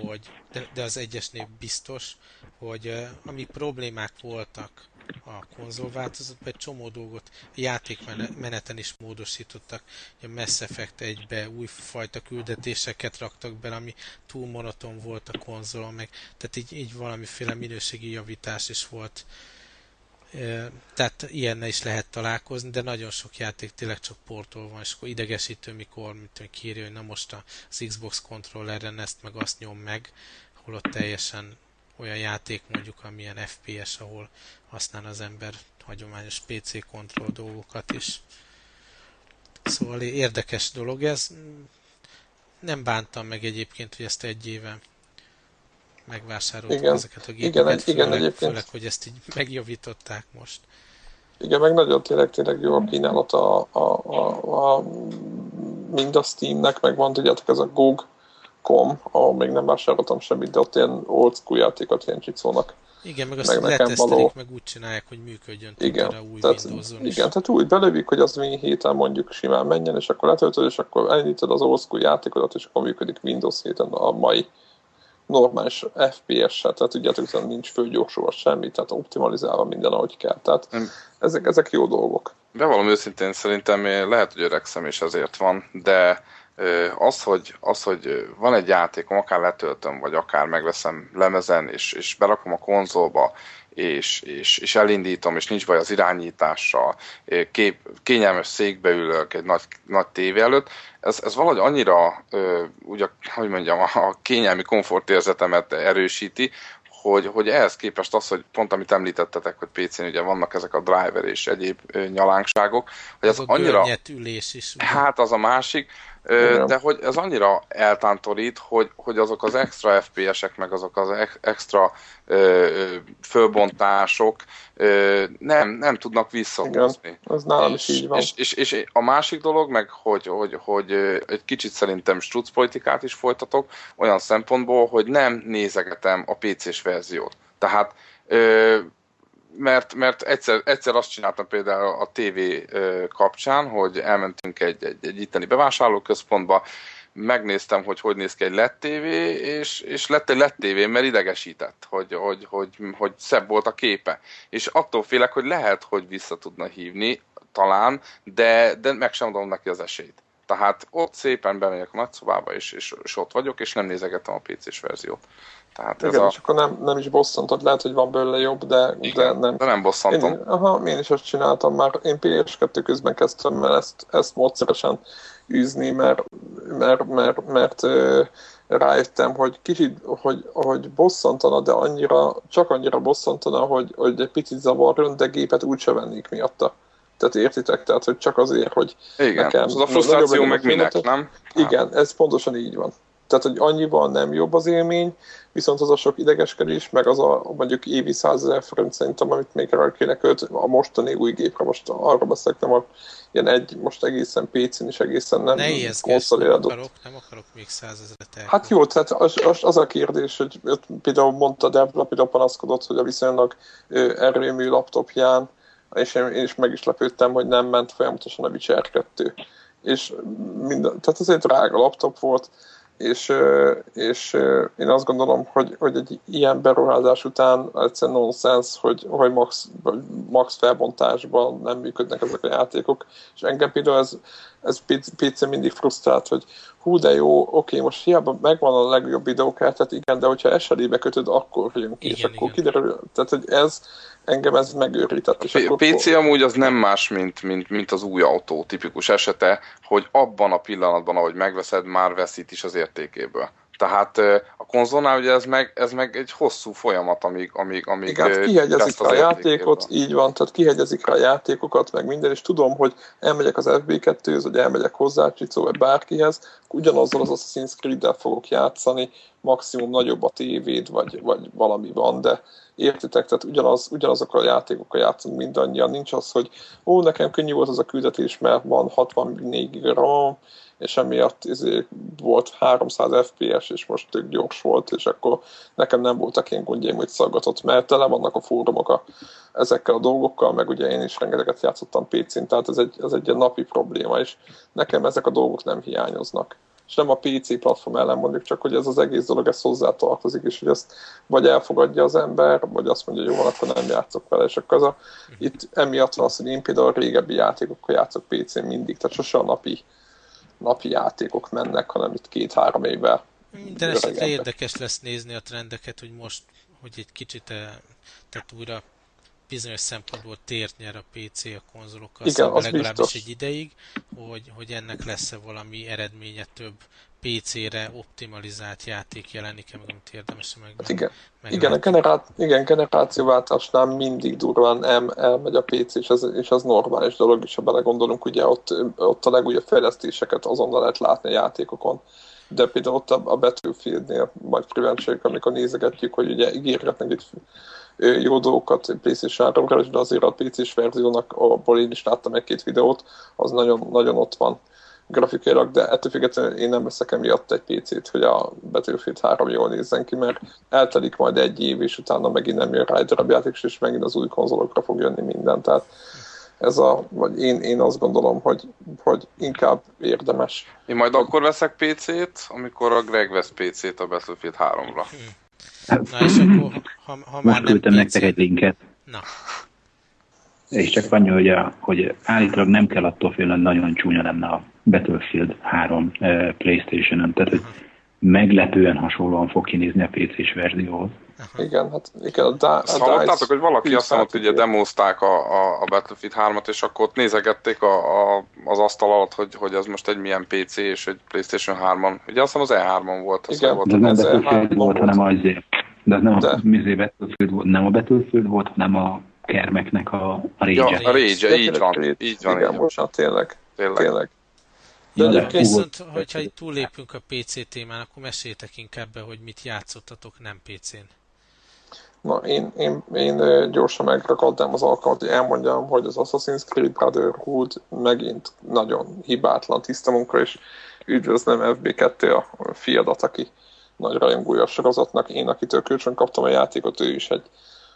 [SPEAKER 2] hogy, de, de az egyesnél biztos, hogy ami problémák voltak a konzolváltozatban, egy csomó dolgot a játékmeneten is módosítottak. A Mass Effect egybe újfajta küldetéseket raktak be, ami túl monoton volt a konzolon, meg, tehát így, így valamiféle minőségi javítás is volt tehát ilyennel is lehet találkozni, de nagyon sok játék tényleg csak portol van, és akkor idegesítő, mikor mint kírja, hogy na most az Xbox kontrolleren ezt meg azt nyom meg, holott teljesen olyan játék mondjuk, amilyen FPS, ahol használ az ember hagyományos PC kontroll dolgokat is. Szóval érdekes dolog ez. Nem bántam meg egyébként, hogy ezt egy éve megvásároltuk igen. ezeket a gépeket, igen, főleg, igen, egyébként. főleg, hogy ezt így [LAUGHS] megjavították most.
[SPEAKER 1] Igen, meg nagyon tényleg, tényleg jó a kínálat a, a, a, a mind a Steamnek, meg van, tudjátok, ez a GOG.com, ahol még nem vásároltam semmit, de ott ilyen old school játékot ilyen csicónak.
[SPEAKER 2] Igen, meg azt meg nekem való... meg úgy csinálják, hogy működjön
[SPEAKER 1] igen, a új tehát, Windows-on is. Igen, tehát úgy belövik, hogy az mi héten mondjuk simán menjen, és akkor letöltöd, és akkor elindítod az old school játékodat, és akkor működik Windows héten a mai normális FPS-sel, tehát tudjátok, hogy nincs főgyorsulva semmi, tehát optimalizálva minden, ahogy kell. Tehát ezek, ezek jó dolgok.
[SPEAKER 3] Bevallom őszintén, szerintem lehet, hogy öregszem, és ezért van, de az hogy, az, hogy van egy játékom, akár letöltöm, vagy akár megveszem lemezen, és, és berakom a konzolba, és, és, és elindítom, és nincs baj az irányítással, kép, kényelmes székbe ülök egy nagy, nagy tévé előtt, ez, ez valahogy annyira, úgy, hogy mondjam, a kényelmi komfortérzetemet erősíti, hogy, hogy ehhez képest az, hogy pont amit említettetek, hogy PC-n ugye vannak ezek a driver és egyéb nyalánkságok, hogy ez,
[SPEAKER 2] ez
[SPEAKER 3] annyira...
[SPEAKER 2] ülés is.
[SPEAKER 3] Ugye? Hát az a másik, de hogy ez annyira eltántorít, hogy, hogy azok az extra FPS-ek, meg azok az extra ö, fölbontások ö, nem, nem tudnak visszahozni.
[SPEAKER 1] Igen, az nálam is így van.
[SPEAKER 3] És, és, és a másik dolog, meg hogy, hogy, hogy egy kicsit szerintem struc politikát is folytatok, olyan szempontból, hogy nem nézegetem a PC-s verziót. Tehát ö, mert, mert egyszer, egyszer azt csináltam például a TV kapcsán, hogy elmentünk egy, egy, egy itteni bevásárlóközpontba, megnéztem, hogy hogy néz ki egy LED TV, és, és lett egy LED TV, mert idegesített, hogy, hogy, hogy, hogy szebb volt a képe. És attól félek, hogy lehet, hogy vissza tudna hívni, talán, de, de meg sem adom neki az esélyt. Tehát ott szépen bemegyek a nagyszobába, és, és, és ott vagyok, és nem nézegetem a PC-s verziót.
[SPEAKER 1] Tehát Igen, ez a... és akkor nem, nem is bosszantod, lehet, hogy van belőle jobb, de,
[SPEAKER 3] Igen,
[SPEAKER 1] de nem.
[SPEAKER 3] De nem bosszantom.
[SPEAKER 1] Én, aha, én is azt csináltam már. Én PS2 közben kezdtem el ezt, ezt módszeresen űzni, mert, mert, mert, mert, mert rájöttem, hogy kicsit, hogy, hogy bosszantana, de annyira, csak annyira bosszantana, hogy, hogy egy picit zavarjon, de gépet úgyse vennék miatta. Tehát értitek? Tehát, hogy csak azért, hogy
[SPEAKER 3] Igen, nekem... az a frusztráció meg minek, nem?
[SPEAKER 1] Igen, ez pontosan így van. Tehát, hogy annyival nem jobb az élmény, viszont az a sok idegeskedés, meg az a mondjuk évi 100 ezer forint szerintem, amit még rá kéne költ a mostani új gépre, most arra beszélek, nem a ilyen egy, most egészen PC-n is egészen nem
[SPEAKER 2] konszolidált. Nem akarok, nem akarok még százezeret
[SPEAKER 1] Hát jó, tehát az, az, az, a kérdés, hogy például mondta Debra, például panaszkodott, hogy a viszonylag erőmű laptopján, és én, én is meg is lepődtem, hogy nem ment folyamatosan a Witcher 2. És minden, tehát ez egy drága laptop volt, és, és én azt gondolom, hogy, hogy egy ilyen beruházás után egyszerűen nonsens, hogy, hogy max, max felbontásban nem működnek ezek a játékok, és engem például ez, ez PC mindig frusztrált, hogy hú de jó, oké, most hiába megvan a legjobb videókártyát, igen, de hogyha SLI-be kötöd, akkor jön ki, igen, és akkor igen. kiderül, tehát hogy ez, engem ez megőrített. És
[SPEAKER 3] a PC amúgy az nem más, mint, mint, mint az új autó tipikus esete, hogy abban a pillanatban, ahogy megveszed, már veszít is az értékéből. Tehát a konzolnál ugye ez meg, ez meg egy hosszú folyamat, amíg, amíg, amíg
[SPEAKER 1] Igen, kihegyezik a játékot, így van, tehát kihegyezik a játékokat, meg minden, és tudom, hogy elmegyek az FB2-höz, vagy elmegyek hozzá Csicó, vagy bárkihez, ugyanazzal az Assassin's Creed-del fogok játszani, maximum nagyobb a tévéd, vagy, vagy valami van, de értitek, tehát ugyanaz, ugyanazokkal a játékokkal játszunk mindannyian. Nincs az, hogy ó, nekem könnyű volt az a küldetés, mert van 64 GB és emiatt izé volt 300 FPS, és most tök gyors volt, és akkor nekem nem voltak ilyen gondjaim, hogy szaggatott, mert tele vannak a fórumok a, ezekkel a dolgokkal, meg ugye én is rengeteget játszottam PC-n, tehát ez egy, ez egy napi probléma, és nekem ezek a dolgok nem hiányoznak. És nem a PC platform ellen mondjuk, csak hogy ez az egész dolog ez hozzá tartozik, és hogy ezt vagy elfogadja az ember, vagy azt mondja, hogy jó, akkor nem játszok vele, és akkor az a, itt emiatt van az, hogy én például a régebbi játékokkal játszok PC-n mindig, tehát sose a napi, napi játékok mennek, hanem itt két-három évvel.
[SPEAKER 2] Minden esetre érdekes lesz nézni a trendeket, hogy most, hogy egy kicsit eh, tehát újra bizonyos szempontból tért nyer a PC a konzolokkal Igen, szemben legalábbis biztos. egy ideig, hogy, hogy ennek lesz-e valami eredménye több PC-re optimalizált játék jelenik-e meg, amit érdemes meg. Hát
[SPEAKER 1] igen, igen, a generá- igen, generációváltásnál mindig durván el, elmegy a PC, és ez, és ez normális dolog, és ha belegondolunk, ugye ott, ott a legújabb fejlesztéseket azonnal lehet látni a játékokon. De például ott a, a Battlefield-nél majd kíváncsiak, amikor nézegetjük, hogy ugye ígérgetnek itt jó dolgokat PlayStation 3 de azért a PC-s verziónak, abból én is láttam egy-két videót, az nagyon, nagyon ott van grafikailag, de ettől függetlenül én nem veszek emiatt egy PC-t, hogy a Battlefield 3 jól nézzen ki, mert eltelik majd egy év, és utána megint nem jön rá egy darab játék, és megint az új konzolokra fog jönni minden. Tehát ez a, vagy én, én azt gondolom, hogy, hogy inkább érdemes.
[SPEAKER 3] Én majd akkor veszek PC-t, amikor a Greg vesz PC-t a Battlefield 3-ra.
[SPEAKER 2] Na és akkor, ha, ha már
[SPEAKER 4] Most küldtem nektek egy linket.
[SPEAKER 2] Na.
[SPEAKER 4] És csak annyi, hogy, a, hogy állítólag nem kell attól félni, hogy nagyon csúnya lenne a Battlefield 3 uh, Playstation-on. Tehát, hogy meglepően hasonlóan fog kinézni a PC-s verzióhoz.
[SPEAKER 1] Igen, hát igen, a, da-
[SPEAKER 3] a Hallottátok, hogy valaki azt mondta, hogy ugye demozták a, a, a Battlefield 3-at, és akkor ott nézegették a, a, az asztal alatt, hogy, hogy ez most egy milyen PC és egy Playstation 3-on. Ugye azt hiszem az E3-on volt. Az
[SPEAKER 4] igen,
[SPEAKER 3] volt
[SPEAKER 4] de nem Battlefield volt, hanem az de nem de. a Battlefield volt, nem a Battlefield volt, hanem a kermeknek a, a rage
[SPEAKER 3] ja, a rage így van. Így van,
[SPEAKER 1] igen, most hát tényleg. Tényleg. tényleg.
[SPEAKER 2] De ja, viszont, hogyha itt túllépünk a PC témán, akkor meséljétek inkább be, hogy mit játszottatok nem PC-n.
[SPEAKER 1] Na, én, én, én gyorsan megragadnám az alkalmat, hogy elmondjam, hogy az Assassin's Creed Brotherhood megint nagyon hibátlan tiszta munka, és üdvözlöm FB2 a fiadat, aki nagy rajongója a sorozatnak. Én, akitől kölcsön kaptam a játékot, ő is egy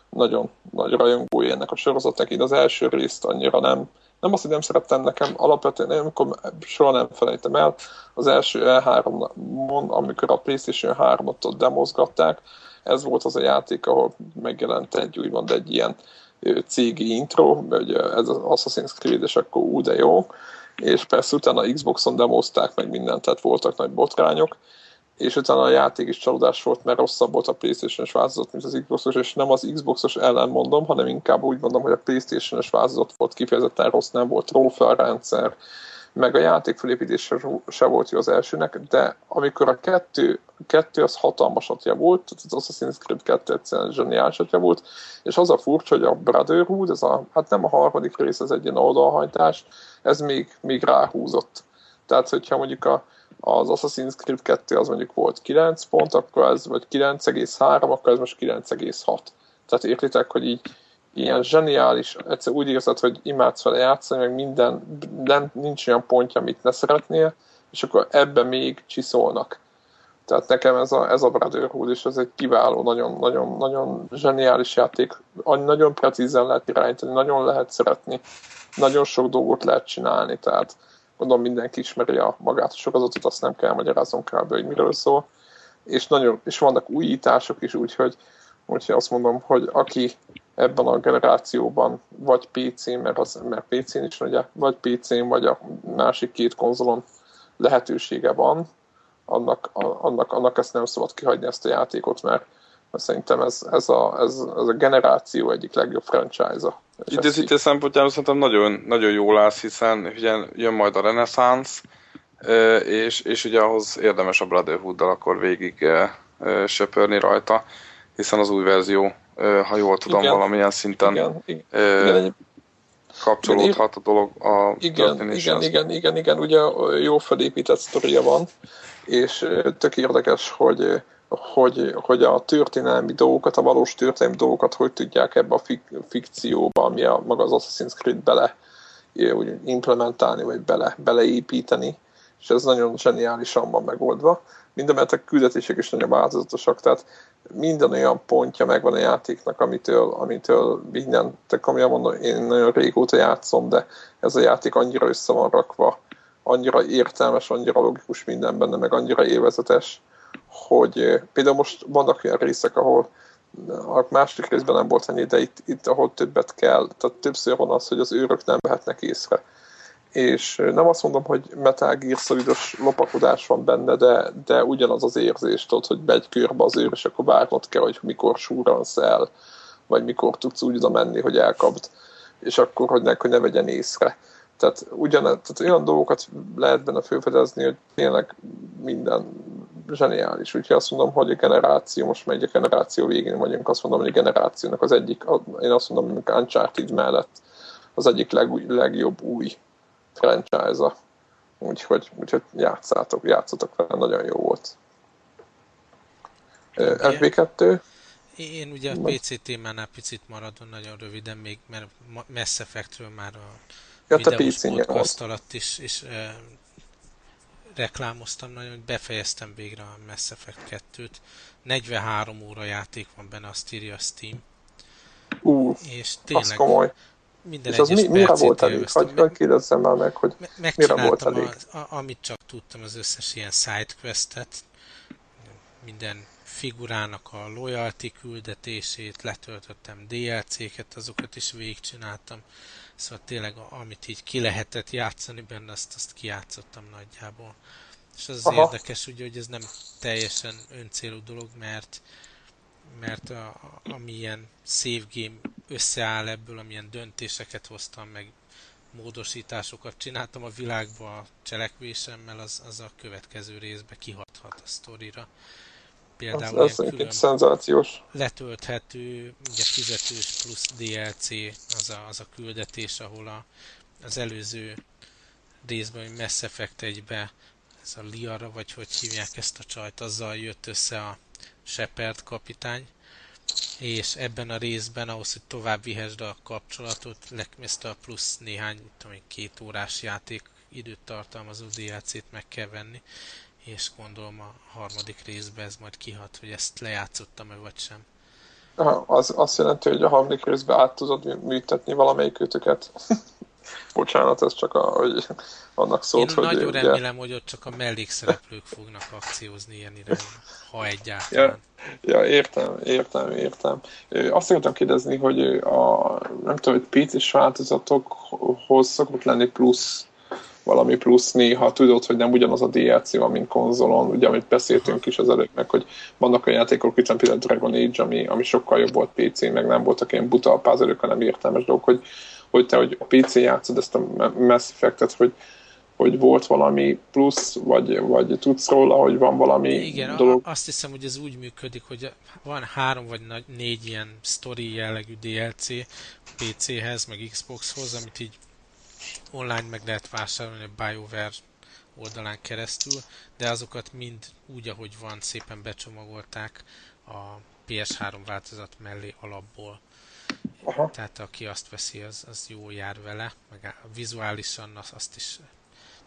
[SPEAKER 1] nagyon nagy rajongója ennek a sorozatnak. Én az első részt annyira nem, nem azt, hogy nem szerettem nekem, alapvetően amikor soha nem felejtem el, az első E3-on, amikor a PlayStation 3-ot ott demozgatták, ez volt az a játék, ahol megjelent egy úgymond egy ilyen cégi intro, hogy ez az Assassin's Creed, és akkor ú, de jó. És persze utána Xboxon demozták meg mindent, tehát voltak nagy botrányok, és utána a játék is csalódás volt, mert rosszabb volt a Playstation-es változat, mint az Xboxos, és nem az Xboxos ellen mondom, hanem inkább úgy mondom, hogy a Playstation-es változat volt kifejezetten rossz, nem volt rendszer, meg a játék felépítése se volt jó az elsőnek, de amikor a kettő, a kettő az hatalmasat javult, az Assassin's Creed 2 egyszerűen zseniálisat javult, és az a furcsa, hogy a Brotherhood, ez a, hát nem a harmadik rész, ez egy ilyen oldalhajtás, ez még, még ráhúzott. Tehát, hogyha mondjuk a, az Assassin's Creed 2 az mondjuk volt 9 pont, akkor ez, vagy 9,3, akkor ez most 9,6. Tehát értitek, hogy így ilyen zseniális, egyszer úgy érzed, hogy imádsz vele játszani, meg minden, nem, nincs olyan pontja, amit ne szeretnél, és akkor ebbe még csiszolnak. Tehát nekem ez a, ez a Brotherhood is, ez egy kiváló, nagyon, nagyon, nagyon zseniális játék, nagyon precízen lehet irányítani, nagyon lehet szeretni, nagyon sok dolgot lehet csinálni, tehát gondolom mindenki ismeri a magát a sorozatot, azt nem kell magyaráznom kb. hogy miről szól. És, nagyon, és vannak újítások is, úgyhogy, úgyhogy azt mondom, hogy aki ebben a generációban vagy PC, mert, az, mert PC-n is ugye, vagy PC-n, vagy a másik két konzolon lehetősége van, annak, annak, annak ezt nem szabad kihagyni ezt a játékot, mert szerintem ez, ez, a, ez, ez a generáció egyik legjobb franchise-a.
[SPEAKER 3] Időzítés szempontjából szerintem nagyon, nagyon jól állsz, hiszen ugye jön majd a Renaissance, és, és ugye ahhoz érdemes a Brotherhood-dal akkor végig söpörni rajta, hiszen az új verzió, ha jól tudom, igen, valamilyen szinten igen, igen, igen, kapcsolódhat a dolog a
[SPEAKER 1] igen, igen, igen, igen, igen, ugye jó felépített sztoria van, és tök érdekes, hogy hogy, hogy a történelmi dolgokat, a valós történelmi dolgokat hogy tudják ebbe a fik- fikcióba, ami a, maga az Assassin's Creed bele úgy implementálni, vagy bele, beleépíteni, és ez nagyon zseniálisan van megoldva. Mindemellett a küldetések is nagyon változatosak, tehát minden olyan pontja megvan a játéknak, amitől, amitől minden, te komolyan mondom, én nagyon régóta játszom, de ez a játék annyira össze van rakva, annyira értelmes, annyira logikus minden benne, meg annyira élvezetes, hogy például most vannak olyan részek, ahol a második részben nem volt ennyi, de itt, itt ahol többet kell, tehát többször van az, hogy az őrök nem vehetnek észre. És nem azt mondom, hogy Metal Gear szolidos lopakodás van benne, de, de ugyanaz az érzés, tudod, hogy begy körbe az őr, és akkor várnod kell, hogy mikor súransz el, vagy mikor tudsz úgy oda menni, hogy elkapd, és akkor, hogy ne, hogy ne vegyen észre. Tehát, ugyan, tehát olyan dolgokat lehet benne felfedezni, hogy tényleg minden zseniális. Úgyhogy azt mondom, hogy a generáció, most megy a generáció végén vagyunk, azt mondom, hogy a generációnak az egyik, én azt mondom, hogy Uncharted mellett az egyik leg, legjobb új franchise-a. Úgyhogy, úgyhogy játszátok, játszatok vele, nagyon jó volt. FB2?
[SPEAKER 2] Én ugye a PC témánál picit maradom nagyon röviden, még mert Mass Effectről már a ja, videós podcast alatt is, is e, reklámoztam nagyon, hogy befejeztem végre a Mass Effect 2-t. 43 óra játék van benne, azt írja a Steam.
[SPEAKER 1] Uh, és tényleg az komoly. minden és az mi, mire volt elég? Hogy kérdezzem már meg, hogy mire volt elég?
[SPEAKER 2] A, a, amit csak tudtam, az összes ilyen sidequestet, minden figurának a loyalty küldetését, letöltöttem DLC-ket, azokat is végigcsináltam. Szóval tényleg, amit így ki lehetett játszani benne, azt, azt kijátszottam nagyjából. És az, az érdekes, ugye, hogy ez nem teljesen öncélú dolog, mert mert a, a, amilyen save game összeáll ebből, amilyen döntéseket hoztam, meg módosításokat csináltam a világba a cselekvésemmel, az, az a következő részbe kihathat a sztorira.
[SPEAKER 1] Például az, az külön szenzációs.
[SPEAKER 2] letölthető, ugye fizetős plusz DLC az a, az a küldetés, ahol a, az előző részben, hogy Mass Effect egybe ez a Liara, vagy hogy hívják ezt a csajt, azzal jött össze a Shepard kapitány, és ebben a részben ahhoz, hogy tovább vihesd a kapcsolatot, ezt a plusz néhány, tudom, két órás játék időt tartalmazó DLC-t meg kell venni, és gondolom a harmadik részben ez majd kihat, hogy ezt lejátszottam-e vagy sem.
[SPEAKER 1] Az azt jelenti, hogy a harmadik részben át tudod műtetni valamelyik őtöket. [LAUGHS] Bocsánat, ez csak a, hogy annak szólt,
[SPEAKER 2] Én hogy... nagyon ugye... remélem, hogy ott csak a mellékszereplők fognak akciózni ilyen irányba, ha egyáltalán.
[SPEAKER 1] Ja, ja, értem, értem, értem. Azt akartam kérdezni, hogy a, nem tudom, hogy PC-s változatokhoz szokott lenni plusz valami plusz néha tudod, hogy nem ugyanaz a DLC van, mint konzolon, ugye amit beszéltünk is az előbb, meg hogy vannak olyan játékok, mint például Dragon Age, ami, ami sokkal jobb volt PC, meg nem voltak ilyen buta puzzle hanem értelmes dolgok, hogy, hogy te, hogy a PC játszod ezt a Mass Effect-et, hogy, hogy volt valami plusz, vagy, vagy tudsz róla, hogy van valami
[SPEAKER 2] Igen, dolog? azt hiszem, hogy ez úgy működik, hogy van három vagy négy ilyen story jellegű DLC PC-hez, meg Xbox-hoz, amit így online meg lehet vásárolni a BioWare oldalán keresztül, de azokat mind úgy, ahogy van, szépen becsomagolták a PS3 változat mellé alapból. Aha. Tehát aki azt veszi, az, az jó jár vele, meg vizuálisan azt is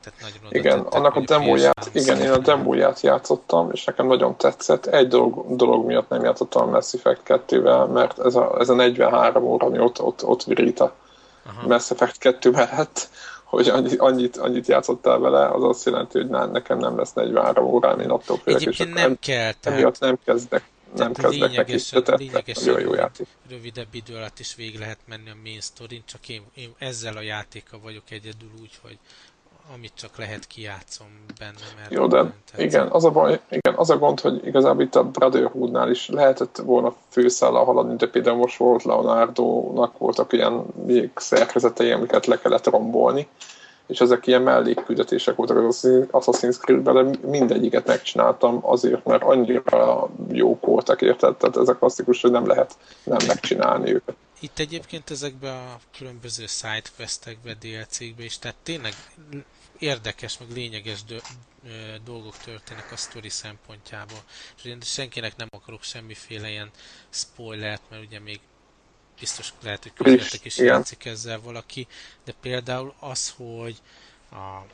[SPEAKER 2] tehát nagyon oda
[SPEAKER 1] Igen, tettek, annak a demóját, igen, én a demóját játszottam, és nekem nagyon tetszett. Egy dolog, dolog miatt nem játszottam a Mass Effect 2-vel, mert ez a, ez a 43 óra, ami ott, ott, ott virít a Aha. Mass Effect 2 mellett, hogy annyit, annyit, annyit játszottál vele, az azt jelenti, hogy nem, nekem nem lesz 43 órám, én attól
[SPEAKER 2] félek, és nem nem kell,
[SPEAKER 1] tehát... Emiatt nem kezdek nem kezdek neki,
[SPEAKER 2] lényegesen nagyon jó játék. rövidebb idő alatt is végig lehet menni a main story csak én, én ezzel a játékkal vagyok egyedül úgy, hogy amit csak lehet kijátszom benne. Mert
[SPEAKER 1] Jó, de igen az, a baj, igen, az a gond, hogy igazából itt a Brotherhoodnál is lehetett volna főszállal haladni, de például most volt Leonardo-nak voltak ilyen szerkezetei, amiket le kellett rombolni, és ezek ilyen mellékküldetések voltak az Assassin's Creed-ben, de mindegyiket megcsináltam azért, mert annyira jók voltak, érted? Tehát ezek klasszikus, hogy nem lehet nem megcsinálni őket.
[SPEAKER 2] Itt egyébként ezekben a különböző sidequestekbe, DLC-kbe is, tehát tényleg érdekes, meg lényeges dolgok történnek a sztori szempontjából. És senkinek nem akarok semmiféle ilyen spoilert, mert ugye még biztos lehet, hogy közületek is játszik ezzel valaki, de például az, hogy a, a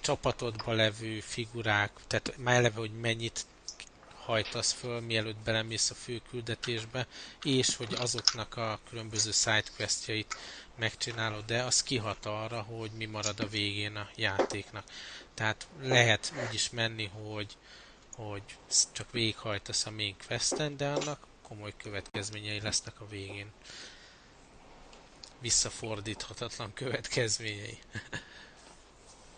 [SPEAKER 2] csapatodban levő figurák, tehát már eleve, hogy mennyit hajtasz föl, mielőtt belemész a fő küldetésbe, és hogy azoknak a különböző sidequestjait megcsinálod, de az kihat arra, hogy mi marad a végén a játéknak. Tehát lehet úgy is menni, hogy, hogy csak végighajtasz a main questen, de annak komoly következményei lesznek a végén. Visszafordíthatatlan következményei. [LAUGHS]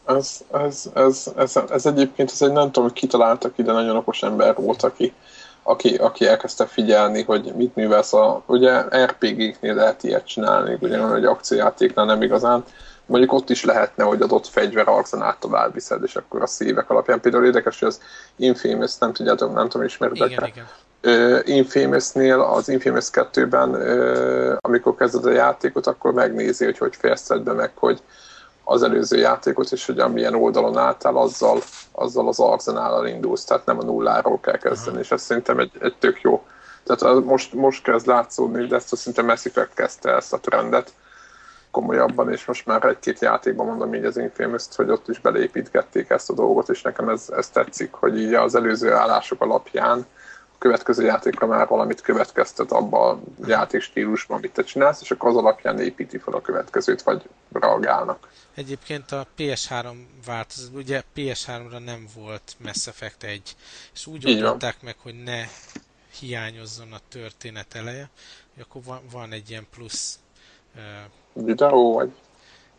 [SPEAKER 1] Ez, ez, ez, ez, ez egyébként, ez egy nem tudom, hogy kitaláltak ide, nagyon okos ember volt, aki, aki, aki elkezdte figyelni, hogy mit művelsz a... Ugye RPG-knél lehet ilyet csinálni, ugye egy akciójátéknál nem igazán. Mondjuk ott is lehetne, hogy adott fegyver arzenát tovább viszed, és akkor a szívek alapján. Például érdekes, hogy az Infamous, nem tudjátok, nem tudom, ismeritek igen, igen. Infamous-nél, az Infamous 2-ben, amikor kezded a játékot, akkor megnézi, hogy hogy fejezted be meg, hogy az előző játékot, és hogy amilyen oldalon álltál, azzal, azzal az arzenállal indulsz, tehát nem a nulláról kell kezdeni, és ez szerintem egy, egy tök jó. Tehát most, most kezd látszódni, de ezt Mass Effect kezdte ezt a trendet komolyabban, és most már egy-két játékban mondom így az infamous hogy ott is beleépítgették ezt a dolgot, és nekem ez, ez tetszik, hogy így az előző állások alapján következő játékra már valamit következtet abba a játékstílusban, amit te csinálsz, és akkor az alapján építi fel a következőt, vagy reagálnak.
[SPEAKER 2] Egyébként a PS3 változat, ugye PS3-ra nem volt Mass Effect 1, és úgy oldották meg, hogy ne hiányozzon a történet eleje, hogy akkor van, van egy ilyen plusz
[SPEAKER 1] uh, videó, vagy?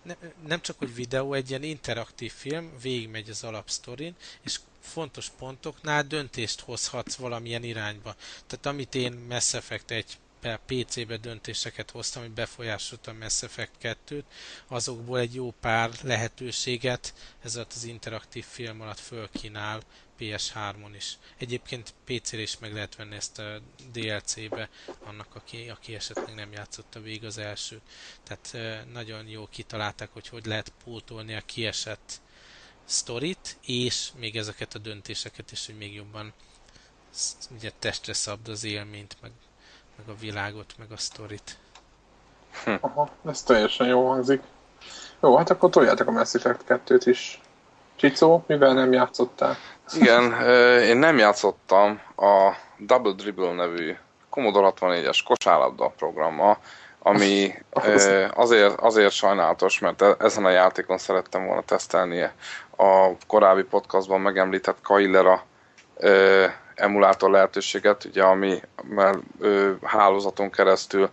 [SPEAKER 2] Ne, nem csak, hogy videó, egy ilyen interaktív film, végigmegy az alapsztorin, és fontos pontoknál döntést hozhatsz valamilyen irányba. Tehát amit én Mass Effect egy PC-be döntéseket hoztam, hogy befolyásolta a Mass Effect 2-t, azokból egy jó pár lehetőséget ez az interaktív film alatt fölkínál PS3-on is. Egyébként PC-re is meg lehet venni ezt a DLC-be annak, aki, aki esetleg nem játszotta végig az elsőt. Tehát nagyon jó kitalálták, hogy hogy lehet pótolni a kiesett sztorit, és még ezeket a döntéseket is, hogy még jobban ugye testre szabd az élményt, meg, meg a világot, meg a sztorit.
[SPEAKER 1] Hm. Aha, ez teljesen jó hangzik. Jó, hát akkor toljátok a Mass Effect 2-t is. Csicó, mivel nem játszottál?
[SPEAKER 3] Igen, én nem játszottam a Double Dribble nevű Commodore 64-es kosárlabda programmal, ami [LAUGHS] azért, azért sajnálatos, mert e-, ezen a játékon szerettem volna tesztelni a korábbi podcastban megemlített Kailera ö, emulátor lehetőséget, ugye, ami mert, ö, hálózaton keresztül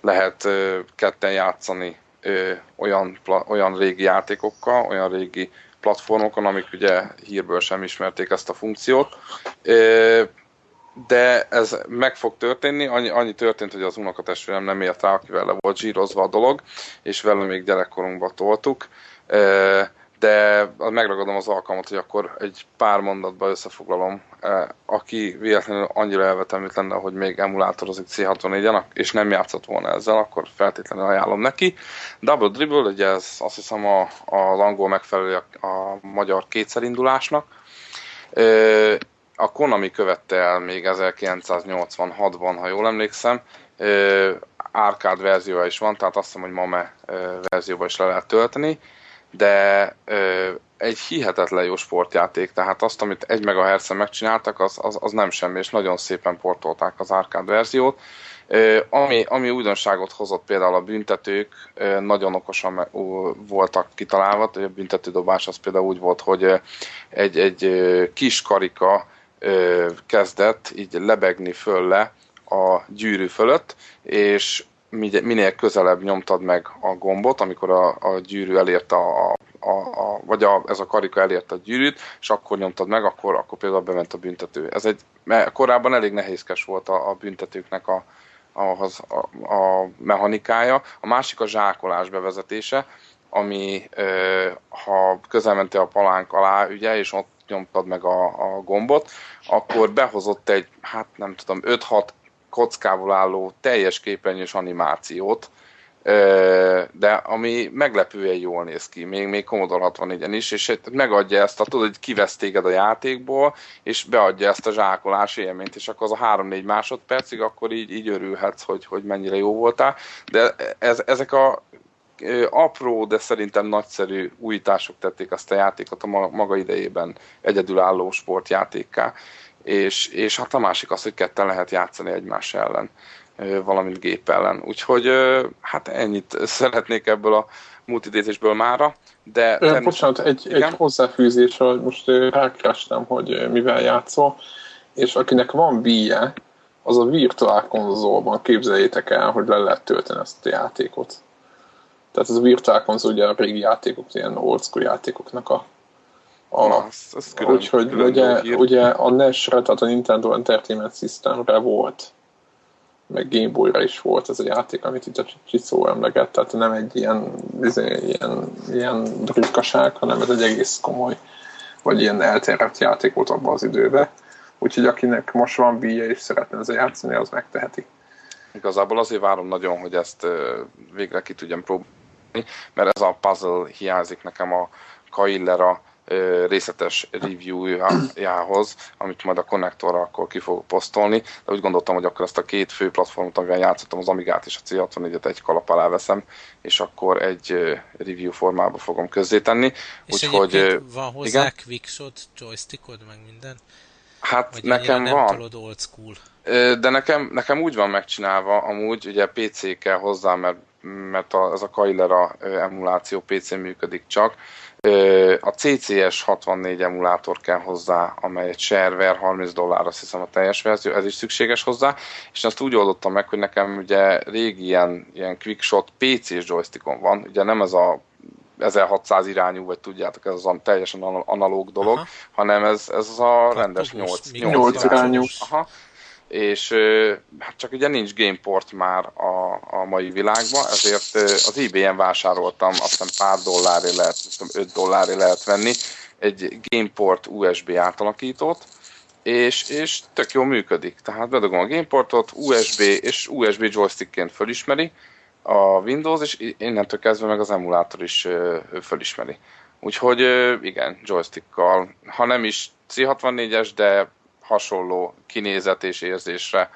[SPEAKER 3] lehet ö, ketten játszani ö, olyan, pla, olyan régi játékokkal, olyan régi platformokon, amik ugye hírből sem ismerték ezt a funkciót. Ö, de ez meg fog történni, annyi, annyi történt, hogy az unokatestvérem nem ért rá, akivel le volt zsírozva a dolog, és vele még gyerekkorunkba toltuk de megragadom az alkalmat, hogy akkor egy pár mondatba összefoglalom. Eh, aki véletlenül annyira elvetemült lenne, hogy még emulátorozik C64-en, és nem játszott volna ezzel, akkor feltétlenül ajánlom neki. Double Dribble, ugye ez azt hiszem a, a langol megfelelő a, a magyar kétszerindulásnak. Eh, a Konami követte el még 1986-ban, ha jól emlékszem, eh, arcade verziója is van, tehát azt hiszem, hogy MAME verzióba is le lehet tölteni de ö, egy hihetetlen jó sportjáték, tehát azt, amit egy MHz-en megcsináltak, az, az, az nem semmi, és nagyon szépen portolták az arcade verziót. Ami, ami újdonságot hozott például a büntetők, nagyon okosan voltak kitalálva, a büntetődobás az például úgy volt, hogy egy, egy kis karika kezdett így lebegni fölle a gyűrű fölött, és minél közelebb nyomtad meg a gombot, amikor a, a gyűrű elérte a, a, a, vagy a, ez a karika elérte a gyűrűt, és akkor nyomtad meg, akkor, akkor például bement a büntető. Ez egy, mert korábban elég nehézkes volt a, a büntetőknek a, ahhoz a, a mechanikája. A másik a zsákolás bevezetése, ami ha közelmentél a palánk alá, ugye, és ott nyomtad meg a, a gombot, akkor behozott egy, hát nem tudom, 5-6 kockával álló teljes képernyős animációt, de ami meglepően jól néz ki, még, még Commodore 64-en is, és megadja ezt, a, tudod, hogy kivesz téged a játékból, és beadja ezt a zsákolás élményt, és akkor az a 3-4 másodpercig, akkor így, így örülhetsz, hogy, hogy mennyire jó voltál, de ez, ezek a apró, de szerintem nagyszerű újítások tették azt a játékot a maga idejében egyedülálló sportjátékká, és, és hát a másik az, hogy ketten lehet játszani egymás ellen valamint gép ellen. Úgyhogy hát ennyit szeretnék ebből a multidézésből mára. De
[SPEAKER 1] természetesen... Bocsánat, egy, egy hozzáfűzés, hogy most rákerestem, hogy mivel játszol, és akinek van Wii-je, az a virtuál konzolban képzeljétek el, hogy le lehet tölteni ezt a játékot. Tehát ez a virtuál konzol ugye a régi játékok, ilyen old school játékoknak a a, az, az külön, úgyhogy külön ugye, ugye a NES-re, tehát a Nintendo Entertainment Systemre volt meg Game Boy-ra is volt ez a játék, amit itt a Csicó emlegett, tehát nem egy ilyen, izé, ilyen, ilyen drukkaság, hanem ez egy egész komoly, vagy ilyen elterjedt játék volt abban az időben. Úgyhogy akinek most van bíja és szeretne ezzel játszani, az megteheti.
[SPEAKER 3] Igazából azért várom nagyon, hogy ezt végre ki tudjam próbálni, mert ez a puzzle hiányzik nekem a Kaillera részletes review-jához, amit majd a konnektorra akkor ki fogok posztolni, de úgy gondoltam, hogy akkor ezt a két fő platformot, amivel játszottam, az Amigát és a C64-et egy kalap alá veszem, és akkor egy review formába fogom közzétenni.
[SPEAKER 2] Úgyhogy, van hozzá igen? quickshot joystickod, meg minden?
[SPEAKER 3] Hát Vagy nekem nem van.
[SPEAKER 2] old school?
[SPEAKER 3] De nekem, nekem úgy van megcsinálva, amúgy ugye PC kell hozzá, mert, mert a, ez a Kailera emuláció PC működik csak, a CCS 64 emulátor kell hozzá, amely egy shareware, 30 dollár, azt hiszem a teljes verzió, ez is szükséges hozzá, és azt úgy oldottam meg, hogy nekem ugye régi ilyen, ilyen quickshot PC-s joystickon van, ugye nem ez a 1600 irányú, vagy tudjátok, ez az a teljesen analóg dolog, Aha. hanem ez, ez az a rendes 8, 8, 8 irányú. Aha és hát csak ugye nincs Gameport már a, a mai világban, ezért az eBay-en vásároltam, azt hiszem pár dolláré lehet, azt 5 dolláré lehet venni, egy Gameport USB átalakítót, és, és tök jól működik. Tehát bedugom a Gameportot, USB és USB joystickként fölismeri a Windows, és innentől kezdve meg az emulátor is fölismeri. Úgyhogy igen, joystickkal, ha nem is C64-es, de hasonló kinézet és érzésre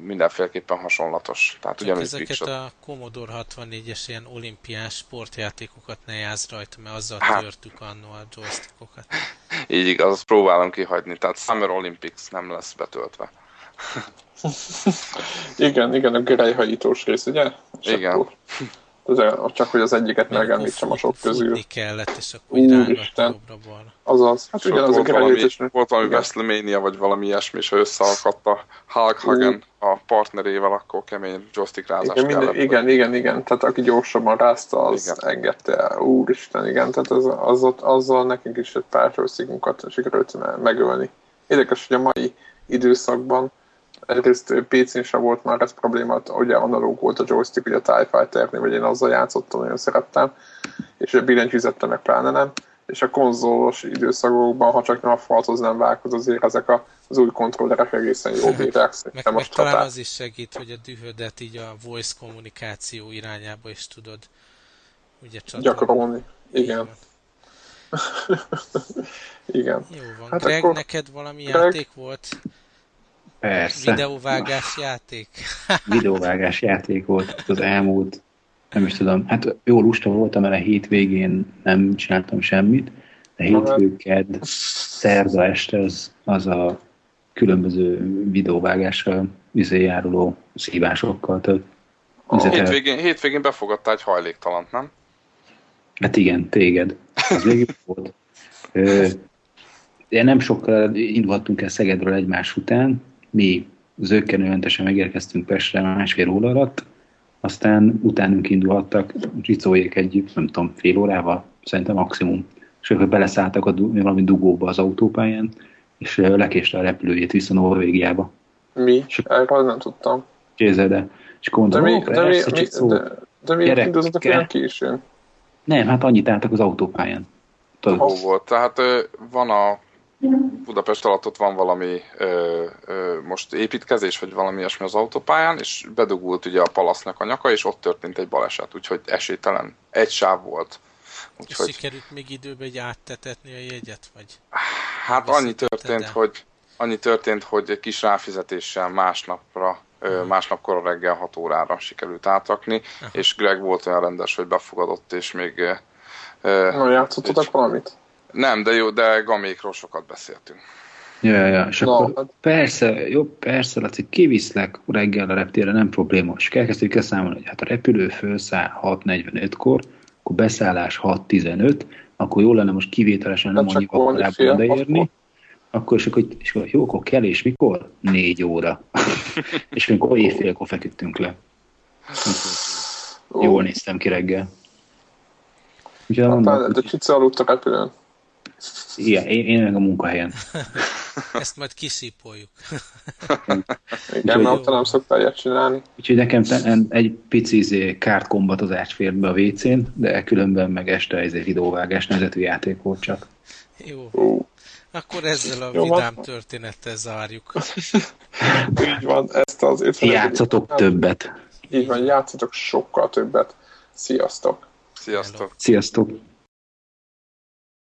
[SPEAKER 3] mindenféleképpen hasonlatos.
[SPEAKER 2] Tehát Csak ezeket a Commodore 64-es ilyen olimpiás sportjátékokat ne játsz rajta, mert azzal hát. törtük annó a joystickokat. [LAUGHS]
[SPEAKER 3] Így igaz, próbálom kihagyni, tehát Summer Olympics nem lesz betöltve. [LAUGHS]
[SPEAKER 1] igen, igen, a gerelyhajítós rész, ugye?
[SPEAKER 3] És igen. Akkor
[SPEAKER 1] csak hogy az egyiket megemlítsem a sok közül.
[SPEAKER 2] Futni kellett, és akkor Úristen.
[SPEAKER 1] Azaz.
[SPEAKER 3] Hát igen, az volt, valami, volt valami WrestleMania, vagy valami ilyesmi, és ha összeakadt a Hulk Hogan a partnerével, akkor kemény joystick rázás
[SPEAKER 1] igen, minden, kellett. Igen, igen, igen, tehát aki gyorsabban rázta, az igen. engedte el. Úristen, igen, tehát az, az ott, azzal nekünk is egy pár joystickunkat sikerült megölni. Érdekes, hogy a mai időszakban egyrészt PC-n sem volt már ez probléma, ugye analóg volt a joystick, ugye a TIE fighter vagy én azzal játszottam, nagyon szerettem, és a billentyűzette meg pláne nem, és a konzolos időszakokban, ha csak nem a falhoz nem vágod, azért ezek a, az új kontrollerek egészen jó bírák. [LAUGHS]
[SPEAKER 2] meg, meg most talán az is segít, hogy a dühödet így a voice kommunikáció irányába is tudod ugye
[SPEAKER 1] csatolni. Gyakorolni, igen. [LAUGHS] igen.
[SPEAKER 2] Jó van. Hát Greg, akkor... neked valami Greg... játék volt?
[SPEAKER 4] Persze.
[SPEAKER 2] Videóvágás játék? [LAUGHS]
[SPEAKER 4] Videóvágás játék volt az elmúlt, nem is tudom, hát jó lusta voltam, mert a hétvégén nem csináltam semmit, de hétfő, kedd, szerda este az, az a különböző videóvágással izé járuló szívásokkal. Tehát,
[SPEAKER 3] a hétvégén, hétvégén befogadta egy hajléktalant, nem?
[SPEAKER 4] Hát igen, téged. Az még volt. De nem sokkal indulhattunk el Szegedről egymás után. Mi zöggenőmentesen megérkeztünk Pestre másfél óra alatt, aztán utánunk indulhattak Ricóék egy, nem tudom, fél órával, szerintem maximum. És ők beleszálltak a, valami dugóba az autópályán, és lekéste a repülőjét vissza Norvégiába.
[SPEAKER 1] Mi? És Erről nem tudtam.
[SPEAKER 4] Kézzel, És akkor mondom,
[SPEAKER 1] de, mi, de, mi, mi, de, de miért indultatok olyan későn?
[SPEAKER 4] Nem, hát annyit álltak az autópályán.
[SPEAKER 3] Tudod? volt. Tehát van a Budapest alatt ott van valami ö, ö, most építkezés, vagy valami ilyesmi az autópályán, és bedugult ugye a palasznak a nyaka, és ott történt egy baleset, úgyhogy esélytelen. Egy sáv volt.
[SPEAKER 2] Úgyhogy... És sikerült még időben egy áttetetni a jegyet, vagy?
[SPEAKER 3] Hát annyi történt, de... hogy annyi történt, hogy egy kis ráfizetéssel másnapra, uh-huh. másnapkor reggel 6 órára sikerült átrakni, uh-huh. és Greg volt olyan rendes, hogy befogadott, és még...
[SPEAKER 1] Na, játszottatok valamit?
[SPEAKER 3] Nem, de jó, de gamékról sokat beszéltünk.
[SPEAKER 4] Ja, ja, és akkor hát... persze, jó, persze, Laci, kiviszlek reggel a reptére, nem probléma. És elkezdtük kell számolni, hogy hát a repülő felszáll 6.45-kor, akkor beszállás 6.15, akkor jó lenne most kivételesen nem annyi korábban odaérni, akkor, és akkor, és akkor jó, akkor kell, és mikor? Négy óra. [LAUGHS] és amikor éjfélkor feküdtünk le. Jól néztem ki reggel.
[SPEAKER 1] Ugye, hát, mondom, de Cici aludtak repülőn.
[SPEAKER 4] Igen, én, én meg a munkahelyen. [LAUGHS]
[SPEAKER 2] Ezt majd kiszipoljuk.
[SPEAKER 1] Igen, mert nem szokta ilyet csinálni.
[SPEAKER 4] Úgyhogy nekem egy pici izé, kártkombatozás fért be a WC-n, de különben meg este ez egy videóvágás nevezetű játék volt csak.
[SPEAKER 2] Jó. Akkor ezzel a Jó, vidám van. történettel zárjuk. [LAUGHS]
[SPEAKER 1] Így van, ezt az
[SPEAKER 4] 50 Játszatok többet.
[SPEAKER 1] Így van, játszatok sokkal többet. Sziasztok!
[SPEAKER 3] Sziasztok!
[SPEAKER 4] Sziasztok!